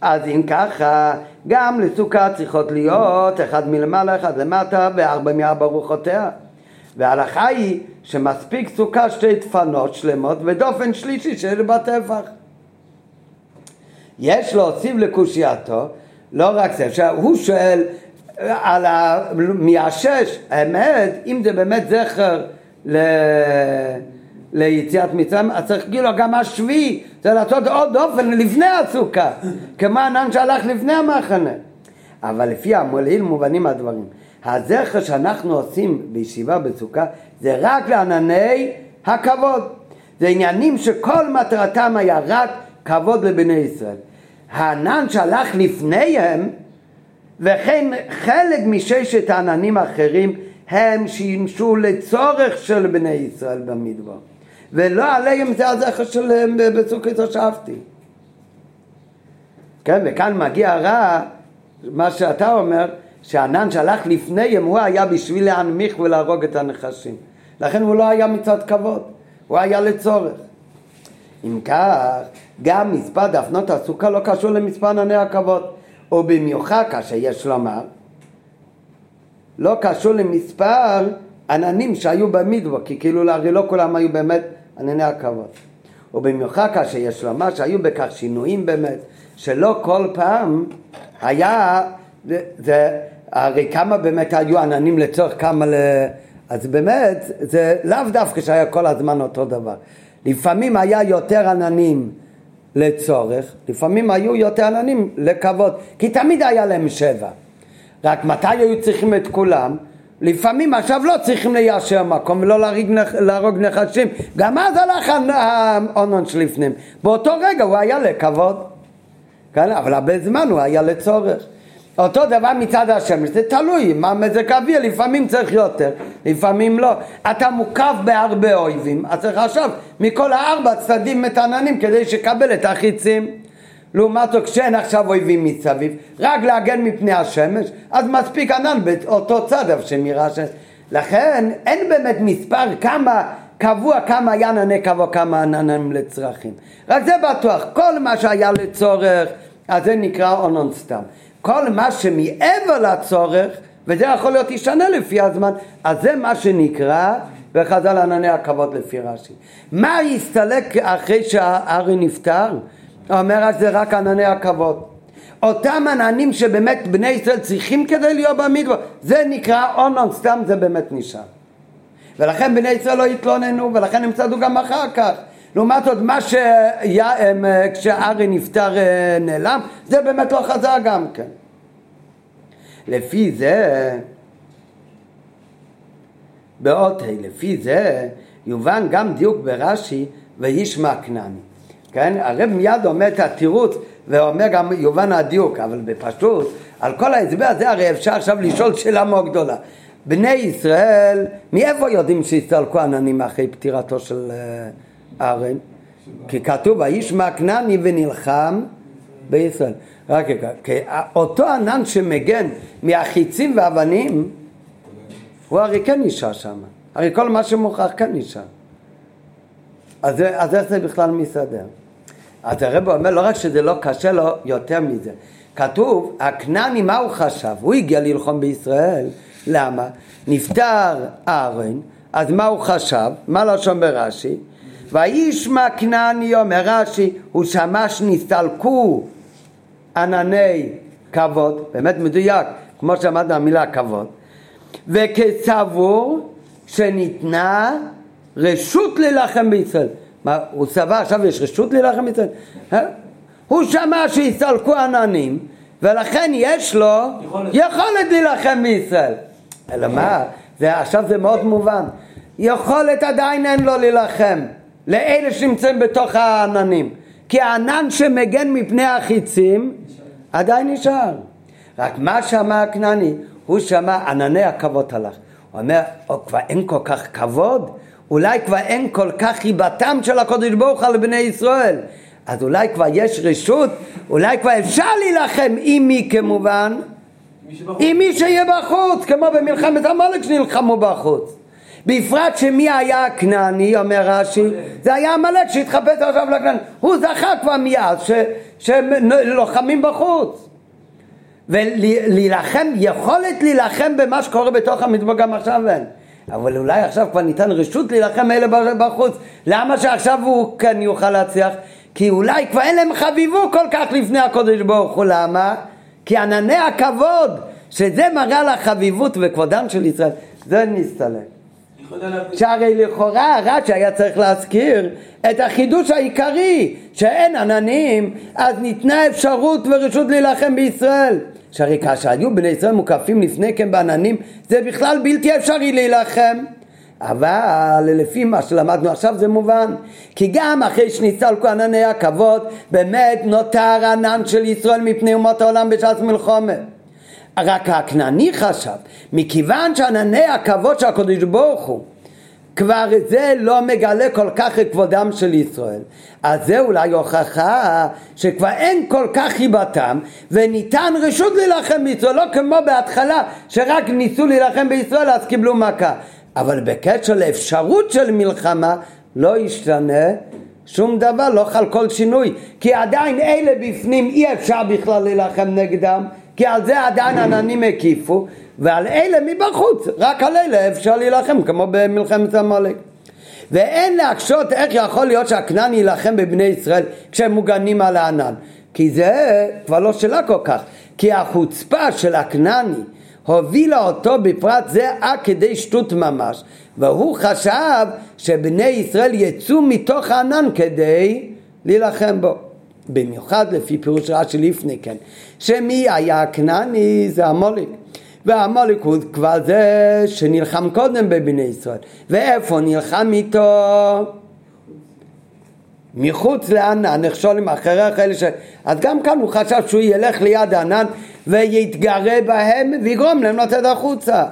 אז אם ככה, גם לסוכה צריכות להיות אחד מלמעלה, אחד למטה, וארבע מארבע רוחותיה. וההלכה היא שמספיק סוכה שתי דפנות שלמות ודופן שלישי של בטפח. יש להוסיף לקושייתו לא רק זה, עכשיו הוא שואל על ה... מהשש, האמת, אם זה באמת זכר ל... ליציאת מצרים, אז צריך כאילו גם השביעי, זה לעשות עוד אופן לפני הסוכה, כמו ענן שהלך לפני המחנה. אבל לפי המוליל מובנים הדברים. הזכר שאנחנו עושים בישיבה בסוכה זה רק לענני הכבוד. זה עניינים שכל מטרתם היה רק כבוד לבני ישראל. הענן שהלך לפניהם וכן חלק מששת העננים האחרים הם שימשו לצורך של בני ישראל במדבר. ולא עליהם זה הזכר שלהם בסוכית הושבתי כן, וכאן מגיע רע מה שאתה אומר שהענן שהלך לפניהם הוא היה בשביל להנמיך ולהרוג את הנחשים. לכן הוא לא היה מצד כבוד, הוא היה לצורך אם כך, גם מספר דפנות הסוכה לא קשור למספר ענני הכבוד, ובמיוחד כאשר יש לומר, לא קשור למספר עננים שהיו במדבר, כי כאילו הרי לא כולם היו באמת ענני הכבוד. ובמיוחד כאשר יש לומר שהיו בכך שינויים באמת, שלא כל פעם היה, זה, זה, הרי כמה באמת היו עננים לצורך כמה ל... אז באמת זה לאו דווקא שהיה כל הזמן אותו דבר. לפעמים היה יותר עננים לצורך, לפעמים היו יותר עננים לכבוד, כי תמיד היה להם שבע. רק מתי היו צריכים את כולם? לפעמים עכשיו לא צריכים ליישר מקום ולא להרוג, להרוג נחשים, גם אז הלך האונון שלפנים, באותו רגע הוא היה לכבוד, כן? אבל הרבה זמן הוא היה לצורך. אותו דבר מצד השמש, זה תלוי מה מזג האוויר, לפעמים צריך יותר, לפעמים לא. אתה מוקף בהרבה אויבים, אז צריך עכשיו מכל הארבע צדדים מתעננים כדי שיקבל את החיצים. לעומת זאת כשאין עכשיו אויבים מסביב, רק להגן מפני השמש, אז מספיק ענן באותו צד איפה שנראה השמש. לכן אין באמת מספר כמה קבוע כמה היה ענני קבוע, כמה עננים לצרכים. רק זה בטוח, כל מה שהיה לצורך, אז זה נקרא אונון סתם. כל מה שמעבר לצורך, וזה יכול להיות ישנה לפי הזמן, אז זה מה שנקרא וחז"ל ענני הכבוד לפי רש"י. מה יסתלק אחרי שהארי נפטר? אומר אז זה רק ענני הכבוד. אותם עננים שבאמת בני ישראל צריכים כדי להיות במדבר, זה נקרא אונון, סתם זה באמת נשאר. ולכן בני ישראל לא התלוננו, ולכן הם צדו גם אחר כך. לעומת זאת, מה שכשארי נפטר אה, נעלם, זה באמת לא חזר גם כן. לפי זה, באות ה', לפי זה יובן גם דיוק ברש"י וישמע כנעני. כן? הרב מיד אומר את התירוץ ואומר גם יובן הדיוק, אבל בפשוט, על כל ההסבר הזה הרי אפשר עכשיו לשאול שאלה מאוד גדולה. בני ישראל, מאיפה יודעים שהסתלקו עננים אחרי פטירתו של ארן? כי כתוב, האיש מהכנעני ונלחם בישראל. רק אותו ענן שמגן מהחיצים ואבנים, הוא הרי כן נשאר שם. הרי כל מה שמוכרח כן נשאר. אז, אז איך זה בכלל מסתדר? אז הרב אומר לא רק שזה לא קשה לו, יותר מזה. כתוב, הכנעני מה הוא חשב? הוא הגיע ללחום בישראל, למה? נפטר אהרן, אז מה הוא חשב? מה לשון ברש"י? וישמע כנעני אומר רש"י, הוא שמע שנסתלקו ענני כבוד, באמת מדויק, כמו שאמרנו המילה כבוד, וכסבור שניתנה רשות להילחם בישראל. מה, הוא סבר עכשיו יש רשות להילחם בישראל? אה? הוא שמע שהסתלקו עננים ולכן יש לו יכולת, יכולת להילחם בישראל. אלא מה? זה, עכשיו זה מאוד מובן. יכולת עדיין אין לו להילחם לאלה שנמצאים בתוך העננים. כי הענן שמגן מפני החיצים עדיין נשאר. רק מה שמע הכנעני? הוא שמע ענני הכבוד הלך. הוא אומר, או, כבר אין כל כך כבוד? אולי כבר אין כל כך חיבתם של הקודש ברוך הוא לבני ישראל. אז אולי כבר יש רשות, אולי כבר אפשר להילחם עם מי כמובן? עם מי שיהיה בחוץ, כמו במלחמת המולק שנלחמו בחוץ. בפרט שמי היה הכנעני, אומר רש"י, זה היה עמלק שהתחפש עכשיו לכנעני. הוא זכה כבר מיד שלוחמים בחוץ. ולהילחם, יכולת להילחם במה שקורה בתוך המדבר גם עכשיו אין. אבל אולי עכשיו כבר ניתן רשות להילחם אלה בחוץ. למה שעכשיו הוא כן יוכל להצליח? כי אולי כבר אין להם חביבו כל כך לפני הקודש ברוך הוא. למה? כי ענני הכבוד, שזה מראה על החביבות וכבודם של ישראל, זה נסתלק. שהרי לכאורה רש"י היה צריך להזכיר את החידוש העיקרי שאין עננים אז ניתנה אפשרות ורשות להילחם בישראל. שהרי כאשר היו בני ישראל מוקפים לפני כן בעננים זה בכלל בלתי אפשרי להילחם. אבל לפי מה שלמדנו עכשיו זה מובן כי גם אחרי שניסלקו ענני הכבוד באמת נותר ענן של ישראל מפני אומות העולם בשעת מלחומה רק הכנעני חשב, מכיוון שענני הכבוד של הקדוש ברוך הוא כבר זה לא מגלה כל כך את כבודם של ישראל. אז זה אולי הוכחה שכבר אין כל כך חיבתם וניתן רשות להילחם בישראל, לא כמו בהתחלה שרק ניסו להילחם בישראל אז קיבלו מכה. אבל בקשר לאפשרות של מלחמה לא ישתנה שום דבר, לא חל כל שינוי, כי עדיין אלה בפנים אי אפשר בכלל להילחם נגדם כי על זה עדיין עננים הקיפו, ועל אלה מבחוץ, רק על אלה אפשר להילחם, כמו במלחמת עמלק. ואין להקשות איך יכול להיות שהכנען יילחם בבני ישראל כשהם מוגנים על הענן. כי זה כבר לא שאלה כל כך. כי החוצפה של הכנעני הובילה אותו בפרט זה עד כדי שטות ממש. והוא חשב שבני ישראל יצאו מתוך הענן כדי להילחם בו. במיוחד לפי פירוש רש"י לפני כן, שמי היה הכנעני זה המוליק. והמוליק הוא כבר זה שנלחם קודם בבני ישראל. ואיפה נלחם איתו? מחוץ לענן, נכשולים אחריך אלה ש... אז גם כאן הוא חשב שהוא ילך ליד הענן ויתגרה בהם ויגרום להם לצאת החוצה.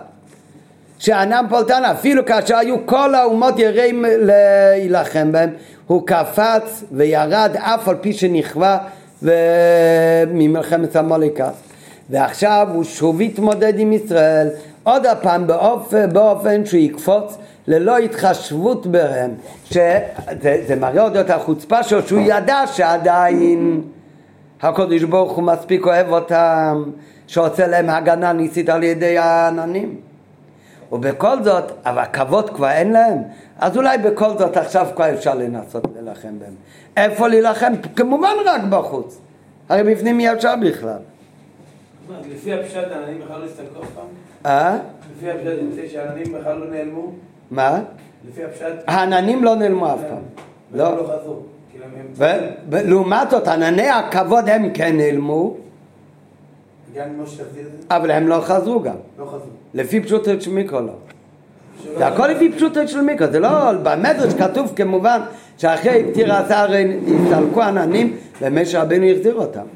שענן פולטן אפילו כאשר היו כל האומות יראים להילחם בהם הוא קפץ וירד אף על פי שנכווה ממלחמת המוליקה. ועכשיו הוא שוב התמודד עם ישראל עוד הפעם באופן, באופן שהוא יקפוץ ללא התחשבות בהם שזה מראה עוד את החוצפה שלו שהוא ידע שעדיין הקודש ברוך הוא מספיק אוהב אותם שעושה להם הגנה ניסית על ידי העננים ובכל זאת, אבל הכבוד כבר אין להם, אז אולי בכל זאת עכשיו כבר אפשר לנסות להילחם בהם. איפה להילחם? כמובן רק בחוץ. הרי בפנים אי אפשר בכלל. לפי הפשט העננים בכלל לא הסתכלו אף פעם? אה? לפי הפשט יוצא שהעננים בכלל לא נעלמו? מה? לפי הפשט... העננים לא נעלמו אף פעם. לא. לא חזרו. ולעומת זאת, ענני הכבוד הם כן נעלמו. אבל הם לא חזרו גם. לא חזרו. לפי פשוטו של מיקרו לא. זה הכל לפי פשוטו של מיקרו, זה לא, במדרש כתוב כמובן שאחרי פטירת ארן הסתלקו עננים ומשה רבנו החזיר אותם.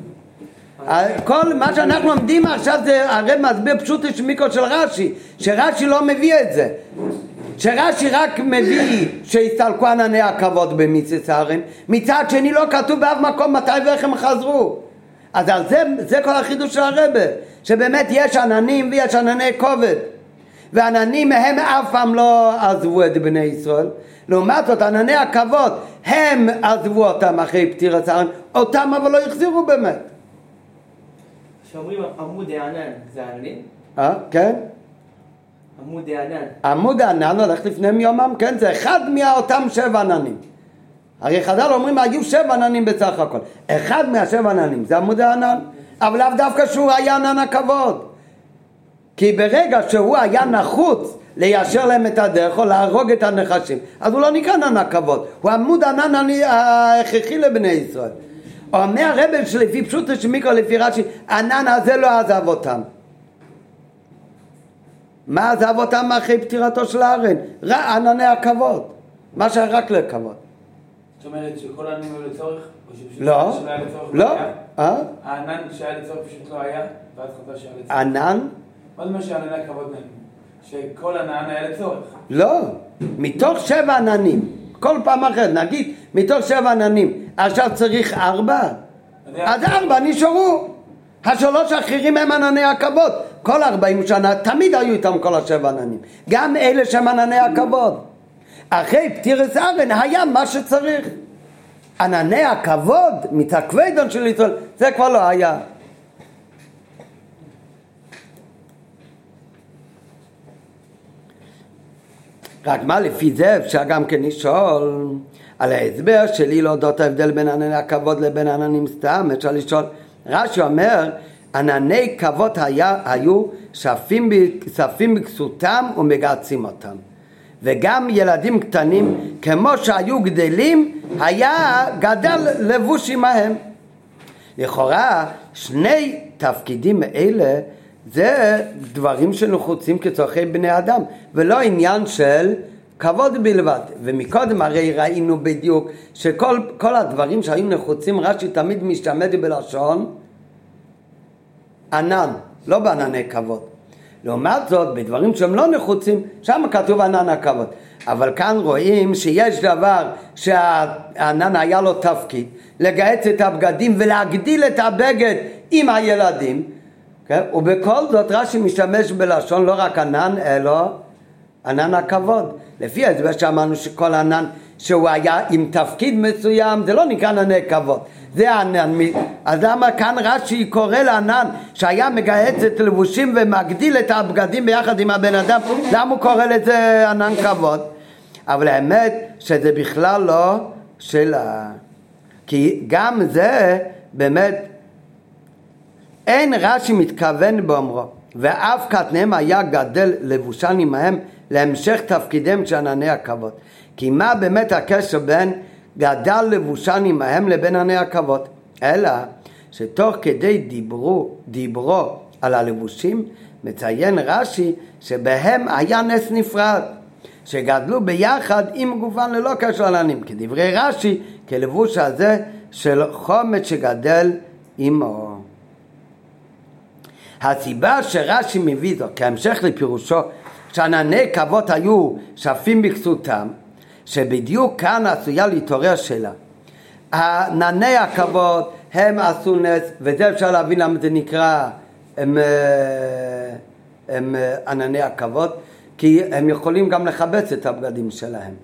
כל מה שאנחנו לומדים עכשיו זה הרי מסביר פשוט השמיקו של רש"י, שרש"י לא מביא את זה. שרש"י רק מביא שהסתלקו ענני הכבוד במיציס הארן, מצד שני לא כתוב באף מקום מתי ואיך הם חזרו. אז על זה, זה כל החידוש של הרבה, שבאמת יש עננים ויש ענני כובד. ועננים הם אף פעם לא עזבו את בני ישראל. לעומת זאת, ענני הכבוד, הם עזבו אותם אחרי פטירת הארן, אותם אבל לא החזירו באמת. כשאומרים עמוד הענן, זה עננים? אה, כן? עמוד הענן. עמוד הענן הולך לפני יומם, כן? זה אחד מאותם שבע עננים. הרי חז"ל אומרים היו שבע עננים בסך הכל. אחד מהשבע עננים זה עמוד הענן, אבל לאו דווקא שהוא היה ענן הכבוד. כי ברגע שהוא היה נחוץ ליישר להם את הדרך או להרוג את הנחשים, אז הוא לא נקרא ענן הכבוד, הוא עמוד ענן ההכרחי לבני ישראל. אומר הרבל שלפי פשוטו של מיקרו לפי רש"י, ענן הזה לא עזב אותם. מה עזב אותם אחרי פטירתו של הארן? ענני הכבוד. מה שהיה רק לכבוד. זאת אומרת שכל העננים היו לצורך? לא, לא. אה? הענן שהיה לצורך פשוט לא היה, ואז חזר שהיה לצורך. ענן? מה זה מה שענני הכבוד מהם? שכל ענן היה לצורך. לא, מתוך שבע עננים, כל פעם אחרת, נגיד מתוך שבע עננים, עכשיו צריך ארבע, אז ארבע נשארו. השלוש האחרים הם ענני הכבוד. כל ארבעים שנה תמיד היו איתם כל השבע עננים. גם אלה שהם ענני הכבוד. אחרי פטירס ארן היה מה שצריך. ענני הכבוד, מתקווידון של ישראל, זה כבר לא היה. רק מה לפי זה אפשר גם כן לשאול על ההסבר שלי להודות ההבדל בין ענני הכבוד לבין עננים סתם, אפשר לשאול, רש"י אומר ענני כבוד היה, היו שפים בכסותם ומגעצים אותם וגם ילדים קטנים כמו שהיו גדלים היה גדל לבוש עמהם לכאורה שני תפקידים אלה זה דברים שנחוצים כצורכי בני אדם ולא עניין של כבוד בלבד. ומקודם הרי ראינו בדיוק שכל הדברים שהיו נחוצים רש"י תמיד משתמש בלשון ענן, לא בענני כבוד. לעומת זאת, בדברים שהם לא נחוצים, שם כתוב ענן הכבוד. אבל כאן רואים שיש דבר שהענן היה לו תפקיד, לגהץ את הבגדים ולהגדיל את הבגד עם הילדים, כן? ובכל זאת רש"י משתמש בלשון לא רק ענן, אלא ענן הכבוד. לפי ההסבר שאמרנו שכל ענן שהוא היה עם תפקיד מסוים, זה לא נקרא ענני כבוד. זה הענן. אז למה כאן רש"י קורא לענן שהיה מגהץ את לבושים ומגדיל את הבגדים ביחד עם הבן אדם, למה הוא קורא לזה ענן כבוד? אבל האמת שזה בכלל לא של ה... כי גם זה באמת אין רש"י מתכוון באומרו ואף קטניהם היה גדל לבושן עמהם להמשך תפקידיהם של ענני הכבוד כי מה באמת הקשר בין גדל לבושן עמהם לבין ענני הכבוד אלא שתוך כדי דיברו, דיברו על הלבושים מציין רש"י שבהם היה נס נפרד שגדלו ביחד עם גופן ללא קשר לעננים כדברי רש"י כלבוש הזה של חומץ שגדל עמו. הסיבה שרש"י מביא זאת כהמשך לפירושו שענני כבוד היו שפים בכסותם שבדיוק כאן עשויה להתעורר שאלה ענני הכבוד הם עשו נס וזה אפשר להבין למה זה נקרא הם, אה, הם אה, ענני הכבוד כי הם יכולים גם לכבץ את הבגדים שלהם.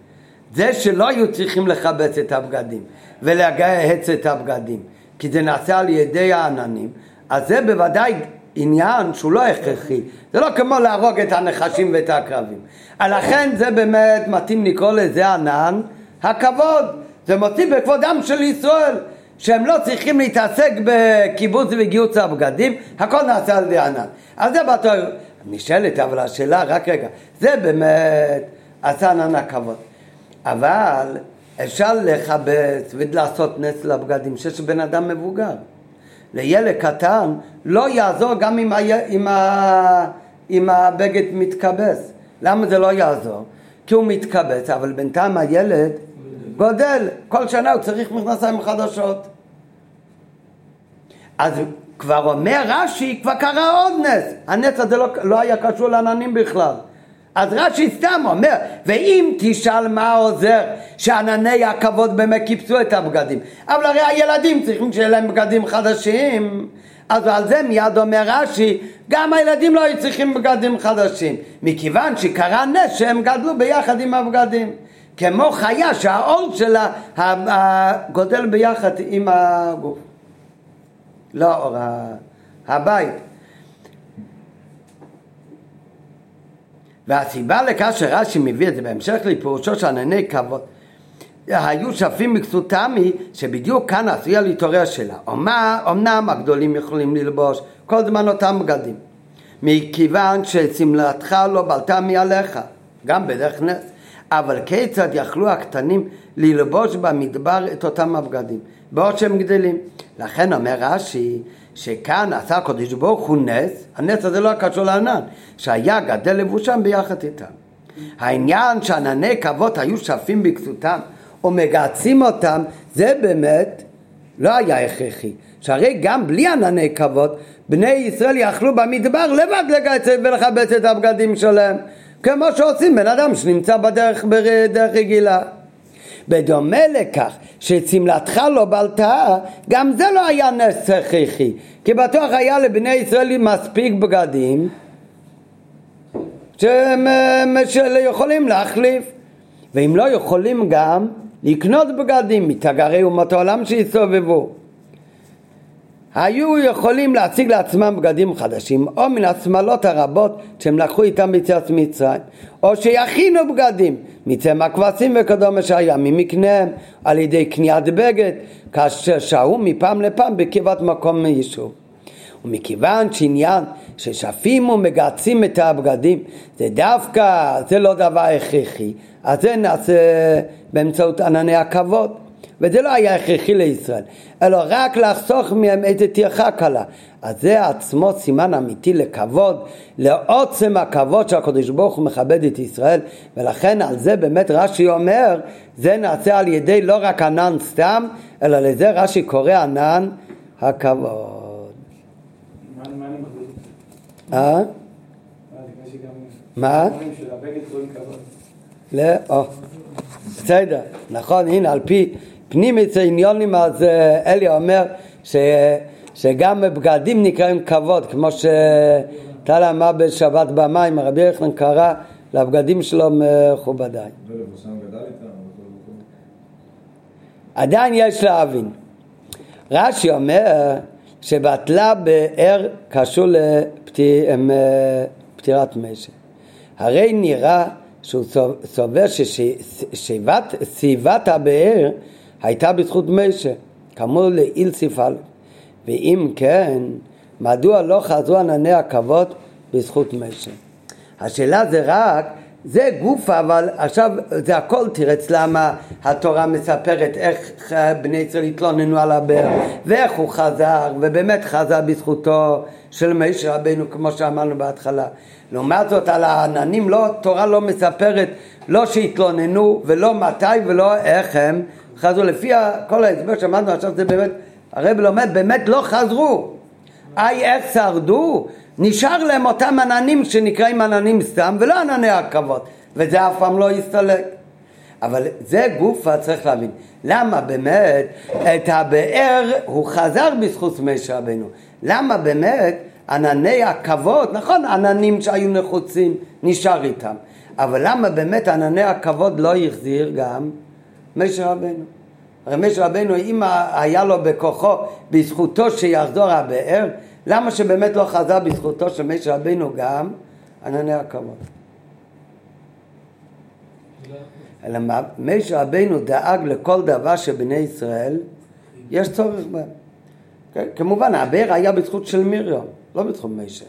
זה שלא היו צריכים לכבץ את הבגדים ולגהץ את הבגדים כי זה נעשה על ידי העננים אז זה בוודאי עניין שהוא לא הכרחי, זה לא כמו להרוג את הנחשים ואת העקרבים. לכן זה באמת מתאים לקרוא לזה ענן הכבוד, זה מוסיף בכבודם של ישראל, שהם לא צריכים להתעסק בקיבוץ וגיוץ הבגדים, הכל נעשה על ידי ענן. אז זה בתור, נשאלת אבל השאלה, רק רגע, זה באמת עשה ענן הכבוד. אבל אפשר לכבס ולעשות נס לבגדים שיש בן אדם מבוגר. לילד קטן לא יעזור גם אם, ה... אם, ה... אם הבגד מתכבס. למה זה לא יעזור? כי הוא מתכבס, אבל בינתיים הילד גודל, כל שנה הוא צריך מכנסיים חדשות. אז כבר אומר רש"י, כבר קרה עוד נס. הנס הזה לא, לא היה קשור לעננים בכלל. אז רש"י סתם אומר, ואם תשאל מה עוזר שענני הכבוד באמת כיפסו את הבגדים, אבל הרי הילדים צריכים שיהיה להם בגדים חדשים, אז על זה מיד אומר רש"י, גם הילדים לא היו צריכים בגדים חדשים, מכיוון שקרה נס שהם גדלו ביחד עם הבגדים. כמו חיה שהעול שלה גודל ביחד עם הגוף. לא האור, הבית. והסיבה לכך שרש"י מביא את זה בהמשך לפירושו של ענני כבוד היו שפים מכסותם היא שבדיוק כאן עשויה להתעורר שאלה. אמנם הגדולים יכולים ללבוש כל זמן אותם בגדים מכיוון ששמלתך לא בלטה מעליך גם בדרך נס אבל כיצד יכלו הקטנים ללבוש במדבר את אותם הבגדים בעוד שהם גדלים לכן אומר רש"י שכאן עשה הקדוש ברוך הוא נס, הנס הזה לא קשור לענן, שהיה גדל לבושם ביחד איתם. העניין שענני כבוד היו שפים בכסותם ומגהצים אותם, זה באמת לא היה הכרחי. שהרי גם בלי ענני כבוד, בני ישראל יכלו במדבר לבד לגייס ולכבץ את הבגדים שלהם, כמו שעושים בן אדם שנמצא בדרך, בדרך רגילה. בדומה לכך שצמלתך לא בלטה, גם זה לא היה נס הכרחי, כי בטוח היה לבני ישראל מספיק בגדים שהם יכולים להחליף, ואם לא יכולים גם לקנות בגדים מתגרי אומות העולם שיסובבו. היו יכולים להציג לעצמם בגדים חדשים, או מן השמלות הרבות שהם לקחו איתם ביציאת מצרים, או שיכינו בגדים מצמא כבשים וכדומה שהיה ממקניהם על ידי קניית בגד, כאשר שהו מפעם לפעם בקרבת מקום מיישוב. ומכיוון שעניין ששפים ומגהצים את הבגדים זה דווקא, זה לא דבר הכרחי, אז זה נעשה באמצעות ענני הכבוד. וזה לא היה הכרחי לישראל, אלא רק לחסוך מהם איזה טרחה קלה. אז זה עצמו סימן אמיתי לכבוד, לעוצם הכבוד שהקדוש ברוך הוא מכבד את ישראל, ולכן על זה באמת רש"י אומר, זה נעשה על ידי לא רק ענן סתם, אלא לזה רש"י קורא ענן הכבוד. אה? מה? לא, בסדר, נכון, הנה על פי פנימיץ העניונים אז אה, אלי אומר ש, שגם בגדים נקראים כבוד כמו שטל אמר בשבת במים רבי יחנן קרא לבגדים שלו מכובדיי עדיין יש להבין. רש"י אומר שבטלה באר קשור לפטירת משק הרי נראה שהוא סובר ששיבת הבאר הייתה בזכות משה, כאמור לעיל סיפל. ואם כן, מדוע לא חזרו ענני הכבוד בזכות משה? השאלה זה רק, זה גוף, אבל עכשיו זה הכל תירץ למה התורה מספרת איך בני ישראל התלוננו על הבאר ואיך הוא חזר, ובאמת חזר בזכותו של משה רבינו כמו שאמרנו בהתחלה. לעומת זאת על העננים לא, תורה לא מספרת לא שהתלוננו ולא מתי ולא איך הם חזרו, לפי כל ההסבר שאמרנו עכשיו זה באמת, הרב לומד, באמת לא חזרו. איי, איך שרדו? נשאר להם אותם עננים שנקראים עננים סתם, ולא ענני הכבוד, וזה אף פעם לא יסתלק. אבל זה גופה צריך להבין. למה באמת את הבאר הוא חזר בזכות משה רבנו? למה באמת ענני הכבוד, נכון עננים שהיו נחוצים, נשאר איתם, אבל למה באמת ענני הכבוד לא החזיר גם משה רבנו. הרי משה רבנו, אם היה לו בכוחו, בזכותו שיחזור הבאר, למה שבאמת לא חזר בזכותו של משה רבנו גם ענני הכבוד? אלא משה רבנו דאג לכל דבר שבני ישראל יש צורך בהם. כן? כמובן, הבאר היה בזכות של מרים, לא בזכות משה.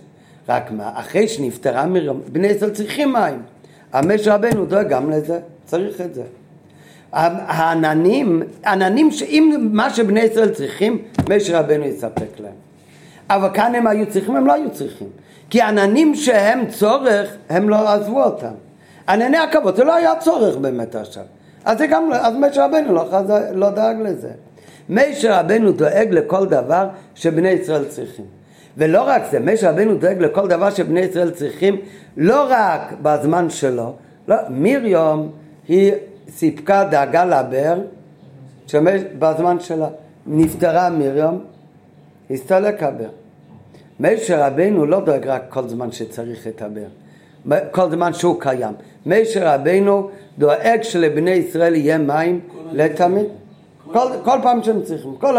רק מה, אחרי שנפטרה מרים, בני ישראל צריכים מים. המשה רבנו דואג גם לזה, צריך את זה. העננים, עננים שאם מה שבני ישראל צריכים, משה רבנו יספק להם. אבל כאן הם היו צריכים, הם לא היו צריכים. כי עננים שהם צורך, הם לא עזבו אותם. ענני הכבוד, זה לא היה צורך באמת עכשיו. אז זה גם, אז משה רבנו לא, לא דאג לזה. משה רבנו דואג לכל דבר שבני ישראל צריכים. ולא רק זה, משה רבנו דואג לכל דבר שבני ישראל צריכים, לא רק בזמן שלו, לא, מרים היא סיפקה דאגה לבאר בזמן שלה. נפטרה מרים, הסתלק הבאר. משה רבנו לא דואג רק כל זמן שצריך את הבאר, כל זמן שהוא קיים. משה רבנו דואג שלבני ישראל יהיה מים לתמיד. כל, כל פעם שהם צריכים. כל.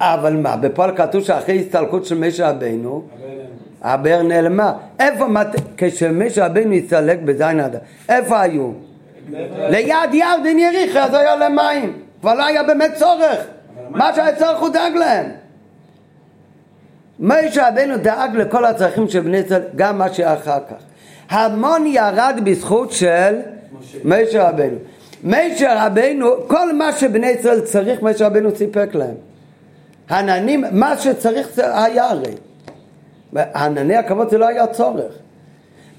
אבל מה, בפועל כתוב שאחרי הסתלקות של משה רבנו, הבאר נעלמה. איפה, מת... כשמשה רבנו הסתלק בזין אדם, איפה היו? ליד ירדן יריחו, אז היה להם מים. כבר לא היה באמת צורך. מה שהיה צורך הוא דאג להם. משה רבנו דאג לכל הצרכים של בני ישראל, גם מה שהיה אחר כך. המון ירד בזכות של משה רבנו. משה רבנו, כל מה שבני ישראל צריך, משה רבנו סיפק להם. עננים, מה שצריך זה היה הרי. ענני הכבוד זה לא היה צורך.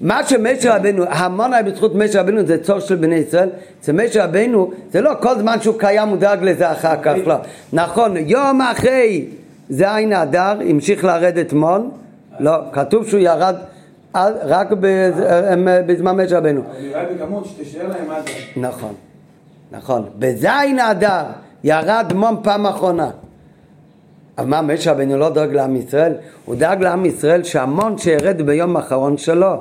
מה שמשה רבנו, המון היה בזכות משה רבנו זה צורך של בני ישראל, זה משה רבנו, זה לא כל זמן שהוא קיים הוא דאג לזה אחר כך, לא. נכון, יום אחרי זין אדר המשיך לרדת מון, לא, כתוב שהוא ירד רק בז- בזמן משה רבנו. אבל נראה בגמות שתישאר להם עד. נכון, נכון. בזין אדר ירד מון פעם אחרונה. אבל מה, משה רבנו לא דואג לעם ישראל? הוא דאג לעם ישראל שהמון שירד ביום האחרון שלו.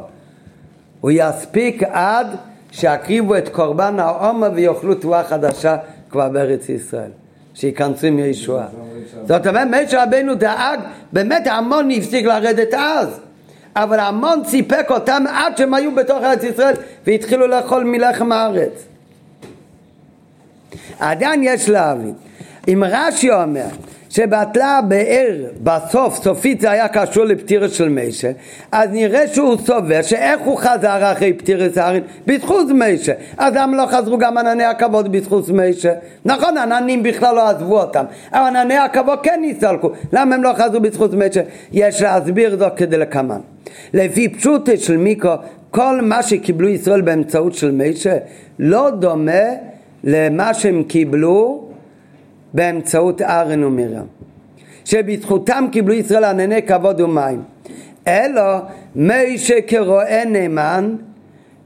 הוא יספיק עד שיקריבו את קורבן העומר ויאכלו תבואה חדשה כבר בארץ ישראל. שייכנסו עם ישועה. זאת אומרת, משה רבנו דאג, באמת המון הפסיק לרדת אז. אבל המון סיפק אותם עד שהם היו בתוך ארץ ישראל והתחילו לאכול מלחם הארץ. עדיין יש להבין. אם רש"י אומר שבטלה הבאר בסוף, סופית זה היה קשור לפטירת של משה, אז נראה שהוא סובר שאיך הוא חזר אחרי פטירת הארין? בזכות משה. אז למה לא חזרו גם ענני הכבוד בזכות משה? נכון, עננים בכלל לא עזבו אותם, אבל ענני הכבוד כן נסתלקו. למה הם לא חזרו בזכות משה? יש להסביר זאת כדלקמן. לפי פשוטה של מיקרו, כל מה שקיבלו ישראל באמצעות של משה לא דומה למה שהם קיבלו באמצעות ארן ומרים. שבזכותם קיבלו ישראל ענני כבוד ומים. אלא משה כרועה נאמן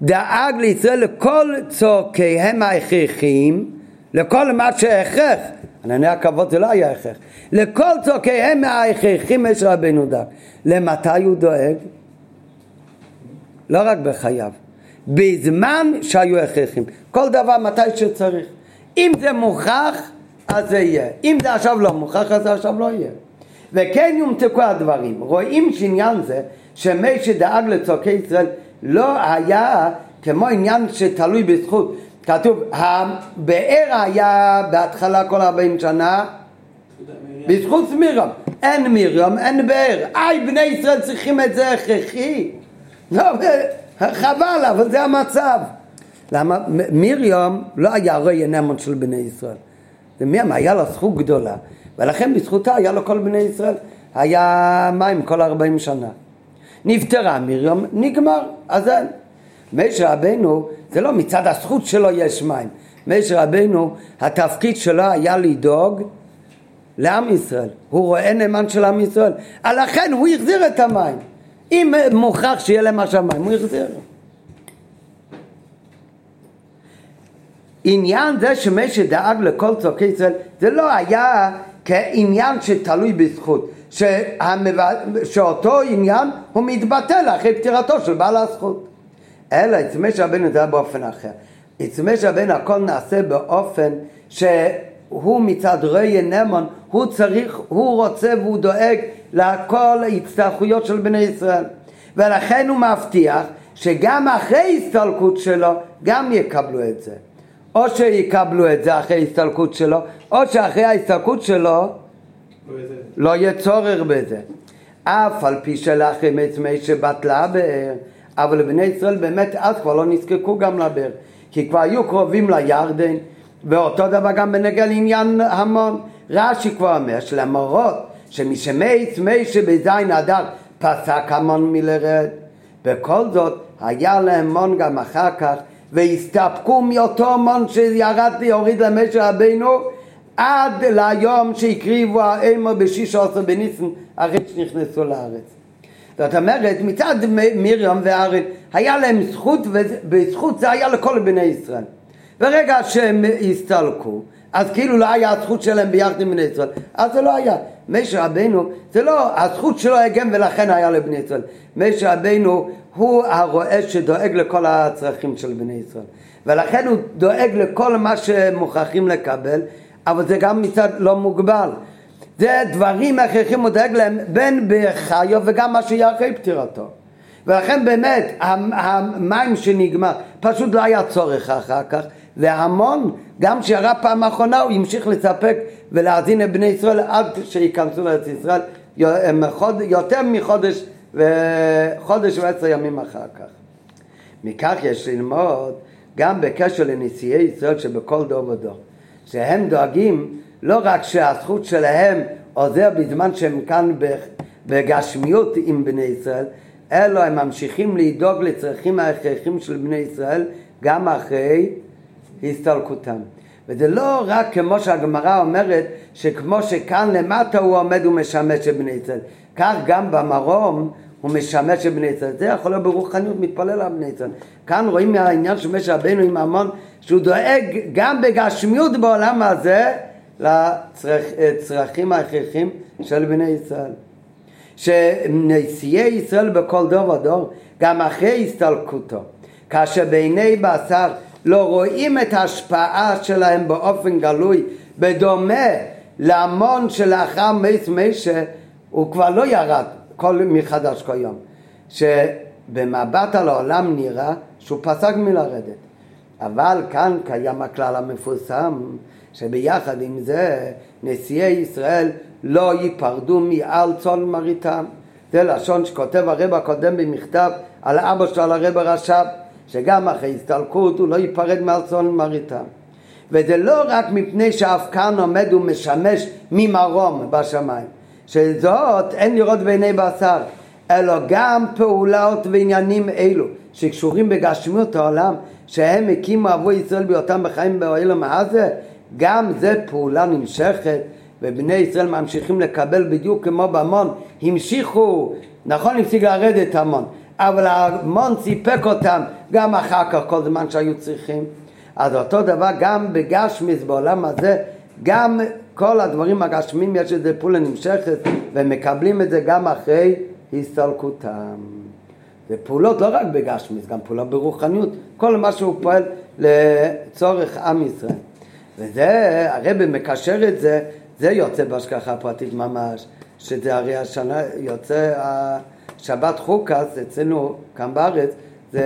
דאג לישראל לכל צורכיהם ההכרחיים, לכל מה שהכרח, ענני הכבוד זה לא היה הכרח, לכל צורכיהם ההכרחים יש רבנו דאג. למתי הוא דואג? לא רק בחייו, בזמן שהיו הכרחים. כל דבר מתי שצריך. אם זה מוכח, אז זה יהיה. אם זה עכשיו לא מוכח, אז זה עכשיו לא יהיה. וכן יומתקו הדברים. רואים שעניין זה, שמשה דאג לצורכי ישראל, לא היה כמו עניין שתלוי בזכות. כתוב, הבאר היה בהתחלה כל 40 שנה, בזכות מרים. אין מרים, אין באר. איי, בני ישראל צריכים את זה הכרחי. לא, חבל, אבל זה המצב. למה? מרים לא היה רואה נאמן של בני ישראל. מרים, היה לה זכות גדולה. ולכן בזכותה היה לו כל בני ישראל. היה מים כל 40 שנה. נפטרה מרים, נגמר, אז אין. משה רבנו, זה לא מצד הזכות שלו יש מים. משה רבנו, התפקיד שלו היה לדאוג לעם ישראל. הוא רואה נאמן של עם ישראל. לכן הוא החזיר את המים. אם מוכרח שיהיה להם עכשיו מים, הוא החזיר. עניין זה שמשה דאג לכל צורכי ישראל, זה לא היה כעניין שתלוי בזכות, שהמב... שאותו עניין הוא מתבטל אחרי פטירתו של בעל הזכות. אלא אצל משה רבנו זה היה באופן אחר. אצל משה רבנו הכל נעשה באופן שהוא מצד ראי נאמן, הוא צריך, הוא רוצה והוא דואג לכל ההצטרכויות של בני ישראל. ולכן הוא מבטיח שגם אחרי הסתלקות שלו, גם יקבלו את זה. או שיקבלו את זה אחרי הסתלקות שלו, או שאחרי ההסתלקות שלו לא יהיה צורך בזה. אף על פי שלאחרי מצמי שבטלה הבאר, אבל בני ישראל באמת אז כבר לא נזקקו גם לבאר, כי כבר היו קרובים לירדן, ואותו דבר גם בנגע לעניין המון. רש"י כבר אומר שלמרות שמשמי צמי שבזין אדר פסק המון מלרד, בכל זאת היה להם מון גם אחר כך והסתפקו מאותו המון שירד ויוריד למשה רבינו עד ליום שהקריבו האמור בשישה עשר בניסן אחרי שנכנסו לארץ. זאת אומרת, מצד מרים וארן היה להם זכות, ובזכות זה היה לכל בני ישראל. ברגע שהם הסתלקו, אז כאילו לא היה הזכות שלהם ביחד עם בני ישראל, אז זה לא היה. משה רבנו, זה לא, הזכות שלו הגן ולכן היה לבני ישראל. משה רבנו הוא הרועה שדואג לכל הצרכים של בני ישראל. ולכן הוא דואג לכל מה שמוכרחים לקבל, אבל זה גם מצד לא מוגבל. זה דברים הכרחים הוא דואג להם בין בחיו וגם מה שיהיה אחרי פטירתו. ולכן באמת המים שנגמר, פשוט לא היה צורך אחר כך, והמון, גם כשירה פעם אחרונה הוא המשיך לספק ולהאזין לבני ישראל עד שייכנסו לארץ ישראל יותר מחודש וחודש ועשר ימים אחר כך. מכך יש ללמוד גם בקשר לנשיאי ישראל שבכל דור ודור, שהם דואגים לא רק שהזכות שלהם עוזר בזמן שהם כאן בגשמיות עם בני ישראל, אלא הם ממשיכים לדאוג לצרכים ההכרחים של בני ישראל גם אחרי הסתלקותם. וזה לא רק כמו שהגמרא אומרת, שכמו שכאן למטה הוא עומד ומשמש את בני ישראל, כך גם במרום הוא משמש את בני ישראל. זה יכול להיות ברוחניות, מתפלל על בני ישראל. כאן רואים מהעניין של משה רבינו עם המון, שהוא דואג גם בגשמיות בעולם הזה לצרכים ההכרחים של בני ישראל. שנשיאי ישראל בכל דור ודור, גם אחרי הסתלקותו, כאשר בעיני בשר לא רואים את ההשפעה שלהם באופן גלוי, בדומה להמון שלאחר מייס מיישה, הוא כבר לא ירד כל מחדש כל יום. שבמבט על העולם נראה שהוא פסק מלרדת. אבל כאן קיים הכלל המפורסם שביחד עם זה נשיאי ישראל לא ייפרדו מעל צאן מרעיתם. זה לשון שכותב הרב הקודם במכתב על אבא שלו, על הרב הרש"ב, שגם אחרי הסתלקות הוא לא ייפרד מעל צאן מרעיתם. וזה לא רק מפני שאף כאן עומד ומשמש ממרום בשמיים, שזאת אין לראות בעיני בשר, אלא גם פעולות ועניינים אלו שקשורים בגשמיות העולם, שהם הקימו עבור ישראל בהיותם בחיים באוהל הזה, גם זה פעולה נמשכת ובני ישראל ממשיכים לקבל בדיוק כמו במון, המשיכו, נכון הפסיק לרדת המון, אבל המון סיפק אותם גם אחר כך כל זמן שהיו צריכים. אז אותו דבר גם בגשמיס בעולם הזה, גם כל הדברים הגשמים יש איזה פעולה נמשכת ומקבלים את זה גם אחרי הסתלקותם. ופעולות לא רק בגשמיס, גם פעולות ברוחניות, כל מה שהוא פועל לצורך עם ישראל. וזה, הרב מקשר את זה, זה יוצא בהשגחה פרטית ממש, שזה הרי השנה יוצא השבת חוקס אצלנו כאן בארץ, זה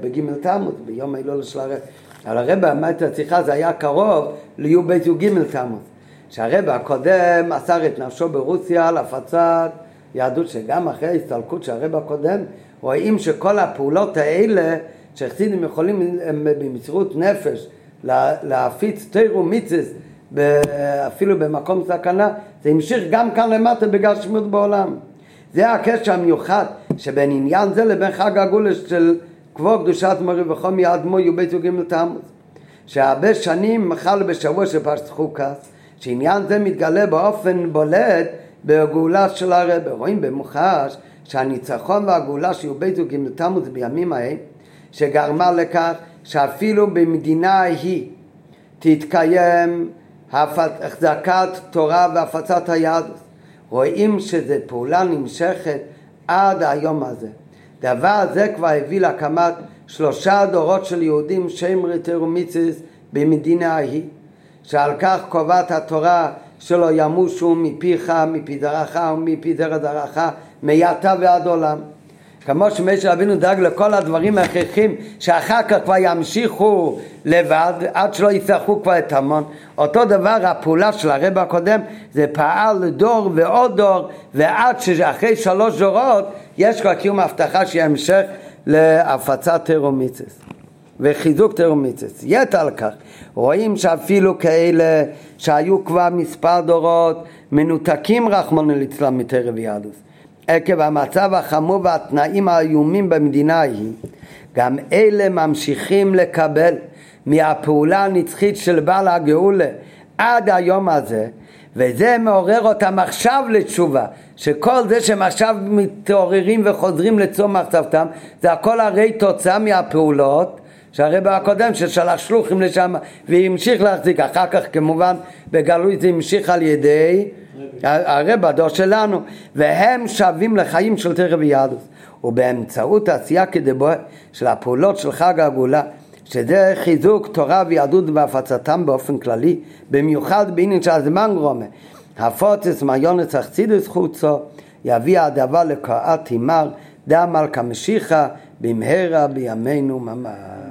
בגימל תמוז, ביום ההילול של הרב. אבל הרב אמר את השיחה, זה היה קרוב לי"ב י"ג תמוז. שהרב הקודם מסר את נפשו ברוסיה להפצת יהדות שגם אחרי ההסתלקות של הרב הקודם רואים שכל הפעולות האלה שחסידים יכולים במסירות נפש להפיץ תירו מיצס אפילו במקום סכנה, זה המשיך גם כאן למטה בגשמיות בעולם. זה הקשר המיוחד שבין עניין זה לבין חג הגולש של כבוד קדושת מורי וחומי אדמו י"ב י"ג תמוז. שהרבה שנים חל בשבוע של פרשת חוקס, שעניין זה מתגלה באופן בולט בגאולה של הרבה. רואים במוחש שהניצחון והגאולה של י"ב י"ג תמוז בימים ההם, שגרמה לכך שאפילו במדינה ההיא תתקיים החזקת תורה והפצת היהדות. רואים שזו פעולה נמשכת עד היום הזה. דבר זה כבר הביא להקמת שלושה דורות של יהודים שם ריטר ומיציס במדינה ההיא, שעל כך קובעת התורה שלא ימושו מפיך, מפי דרך ומפי דרך דרך, מעתה ועד עולם. כמו שמשה רבינו דאג לכל הדברים ההכרחים שאחר כך כבר ימשיכו לבד עד שלא יצטרכו כבר את המון. אותו דבר הפעולה של הרב הקודם זה פעל דור ועוד דור ועד שאחרי שלוש דורות יש כבר קיום הבטחה שימשך להפצת טרומיצס וחיזוק טרומיצס יתר על כך רואים שאפילו כאלה שהיו כבר מספר דורות מנותקים רחמנא ליצלן מטרב יהדוס עקב המצב החמור והתנאים האיומים במדינה ההיא, גם אלה ממשיכים לקבל מהפעולה הנצחית של בעל הגאולה עד היום הזה, וזה מעורר אותם עכשיו לתשובה, שכל זה שהם עכשיו מתעוררים וחוזרים לצום מחצבתם, זה הכל הרי תוצאה מהפעולות שהרבא הקודם ששלח שלוחים לשם והמשיך להחזיק, אחר כך כמובן בגלוי זה המשיך על ידי הרבא, הדור שלנו, והם שווים לחיים של תרא ויהדות, ובאמצעות עשייה כדבו של הפעולות של חג הגאולה שזה חיזוק תורה ויהדות והפצתם באופן כללי, במיוחד בעניין של הזמן רומה. הפוצץ מיונס אכצידוס חוצו, יביא הדבר לקראת תימר, דם על כמשיחה במהרה בימינו ממש.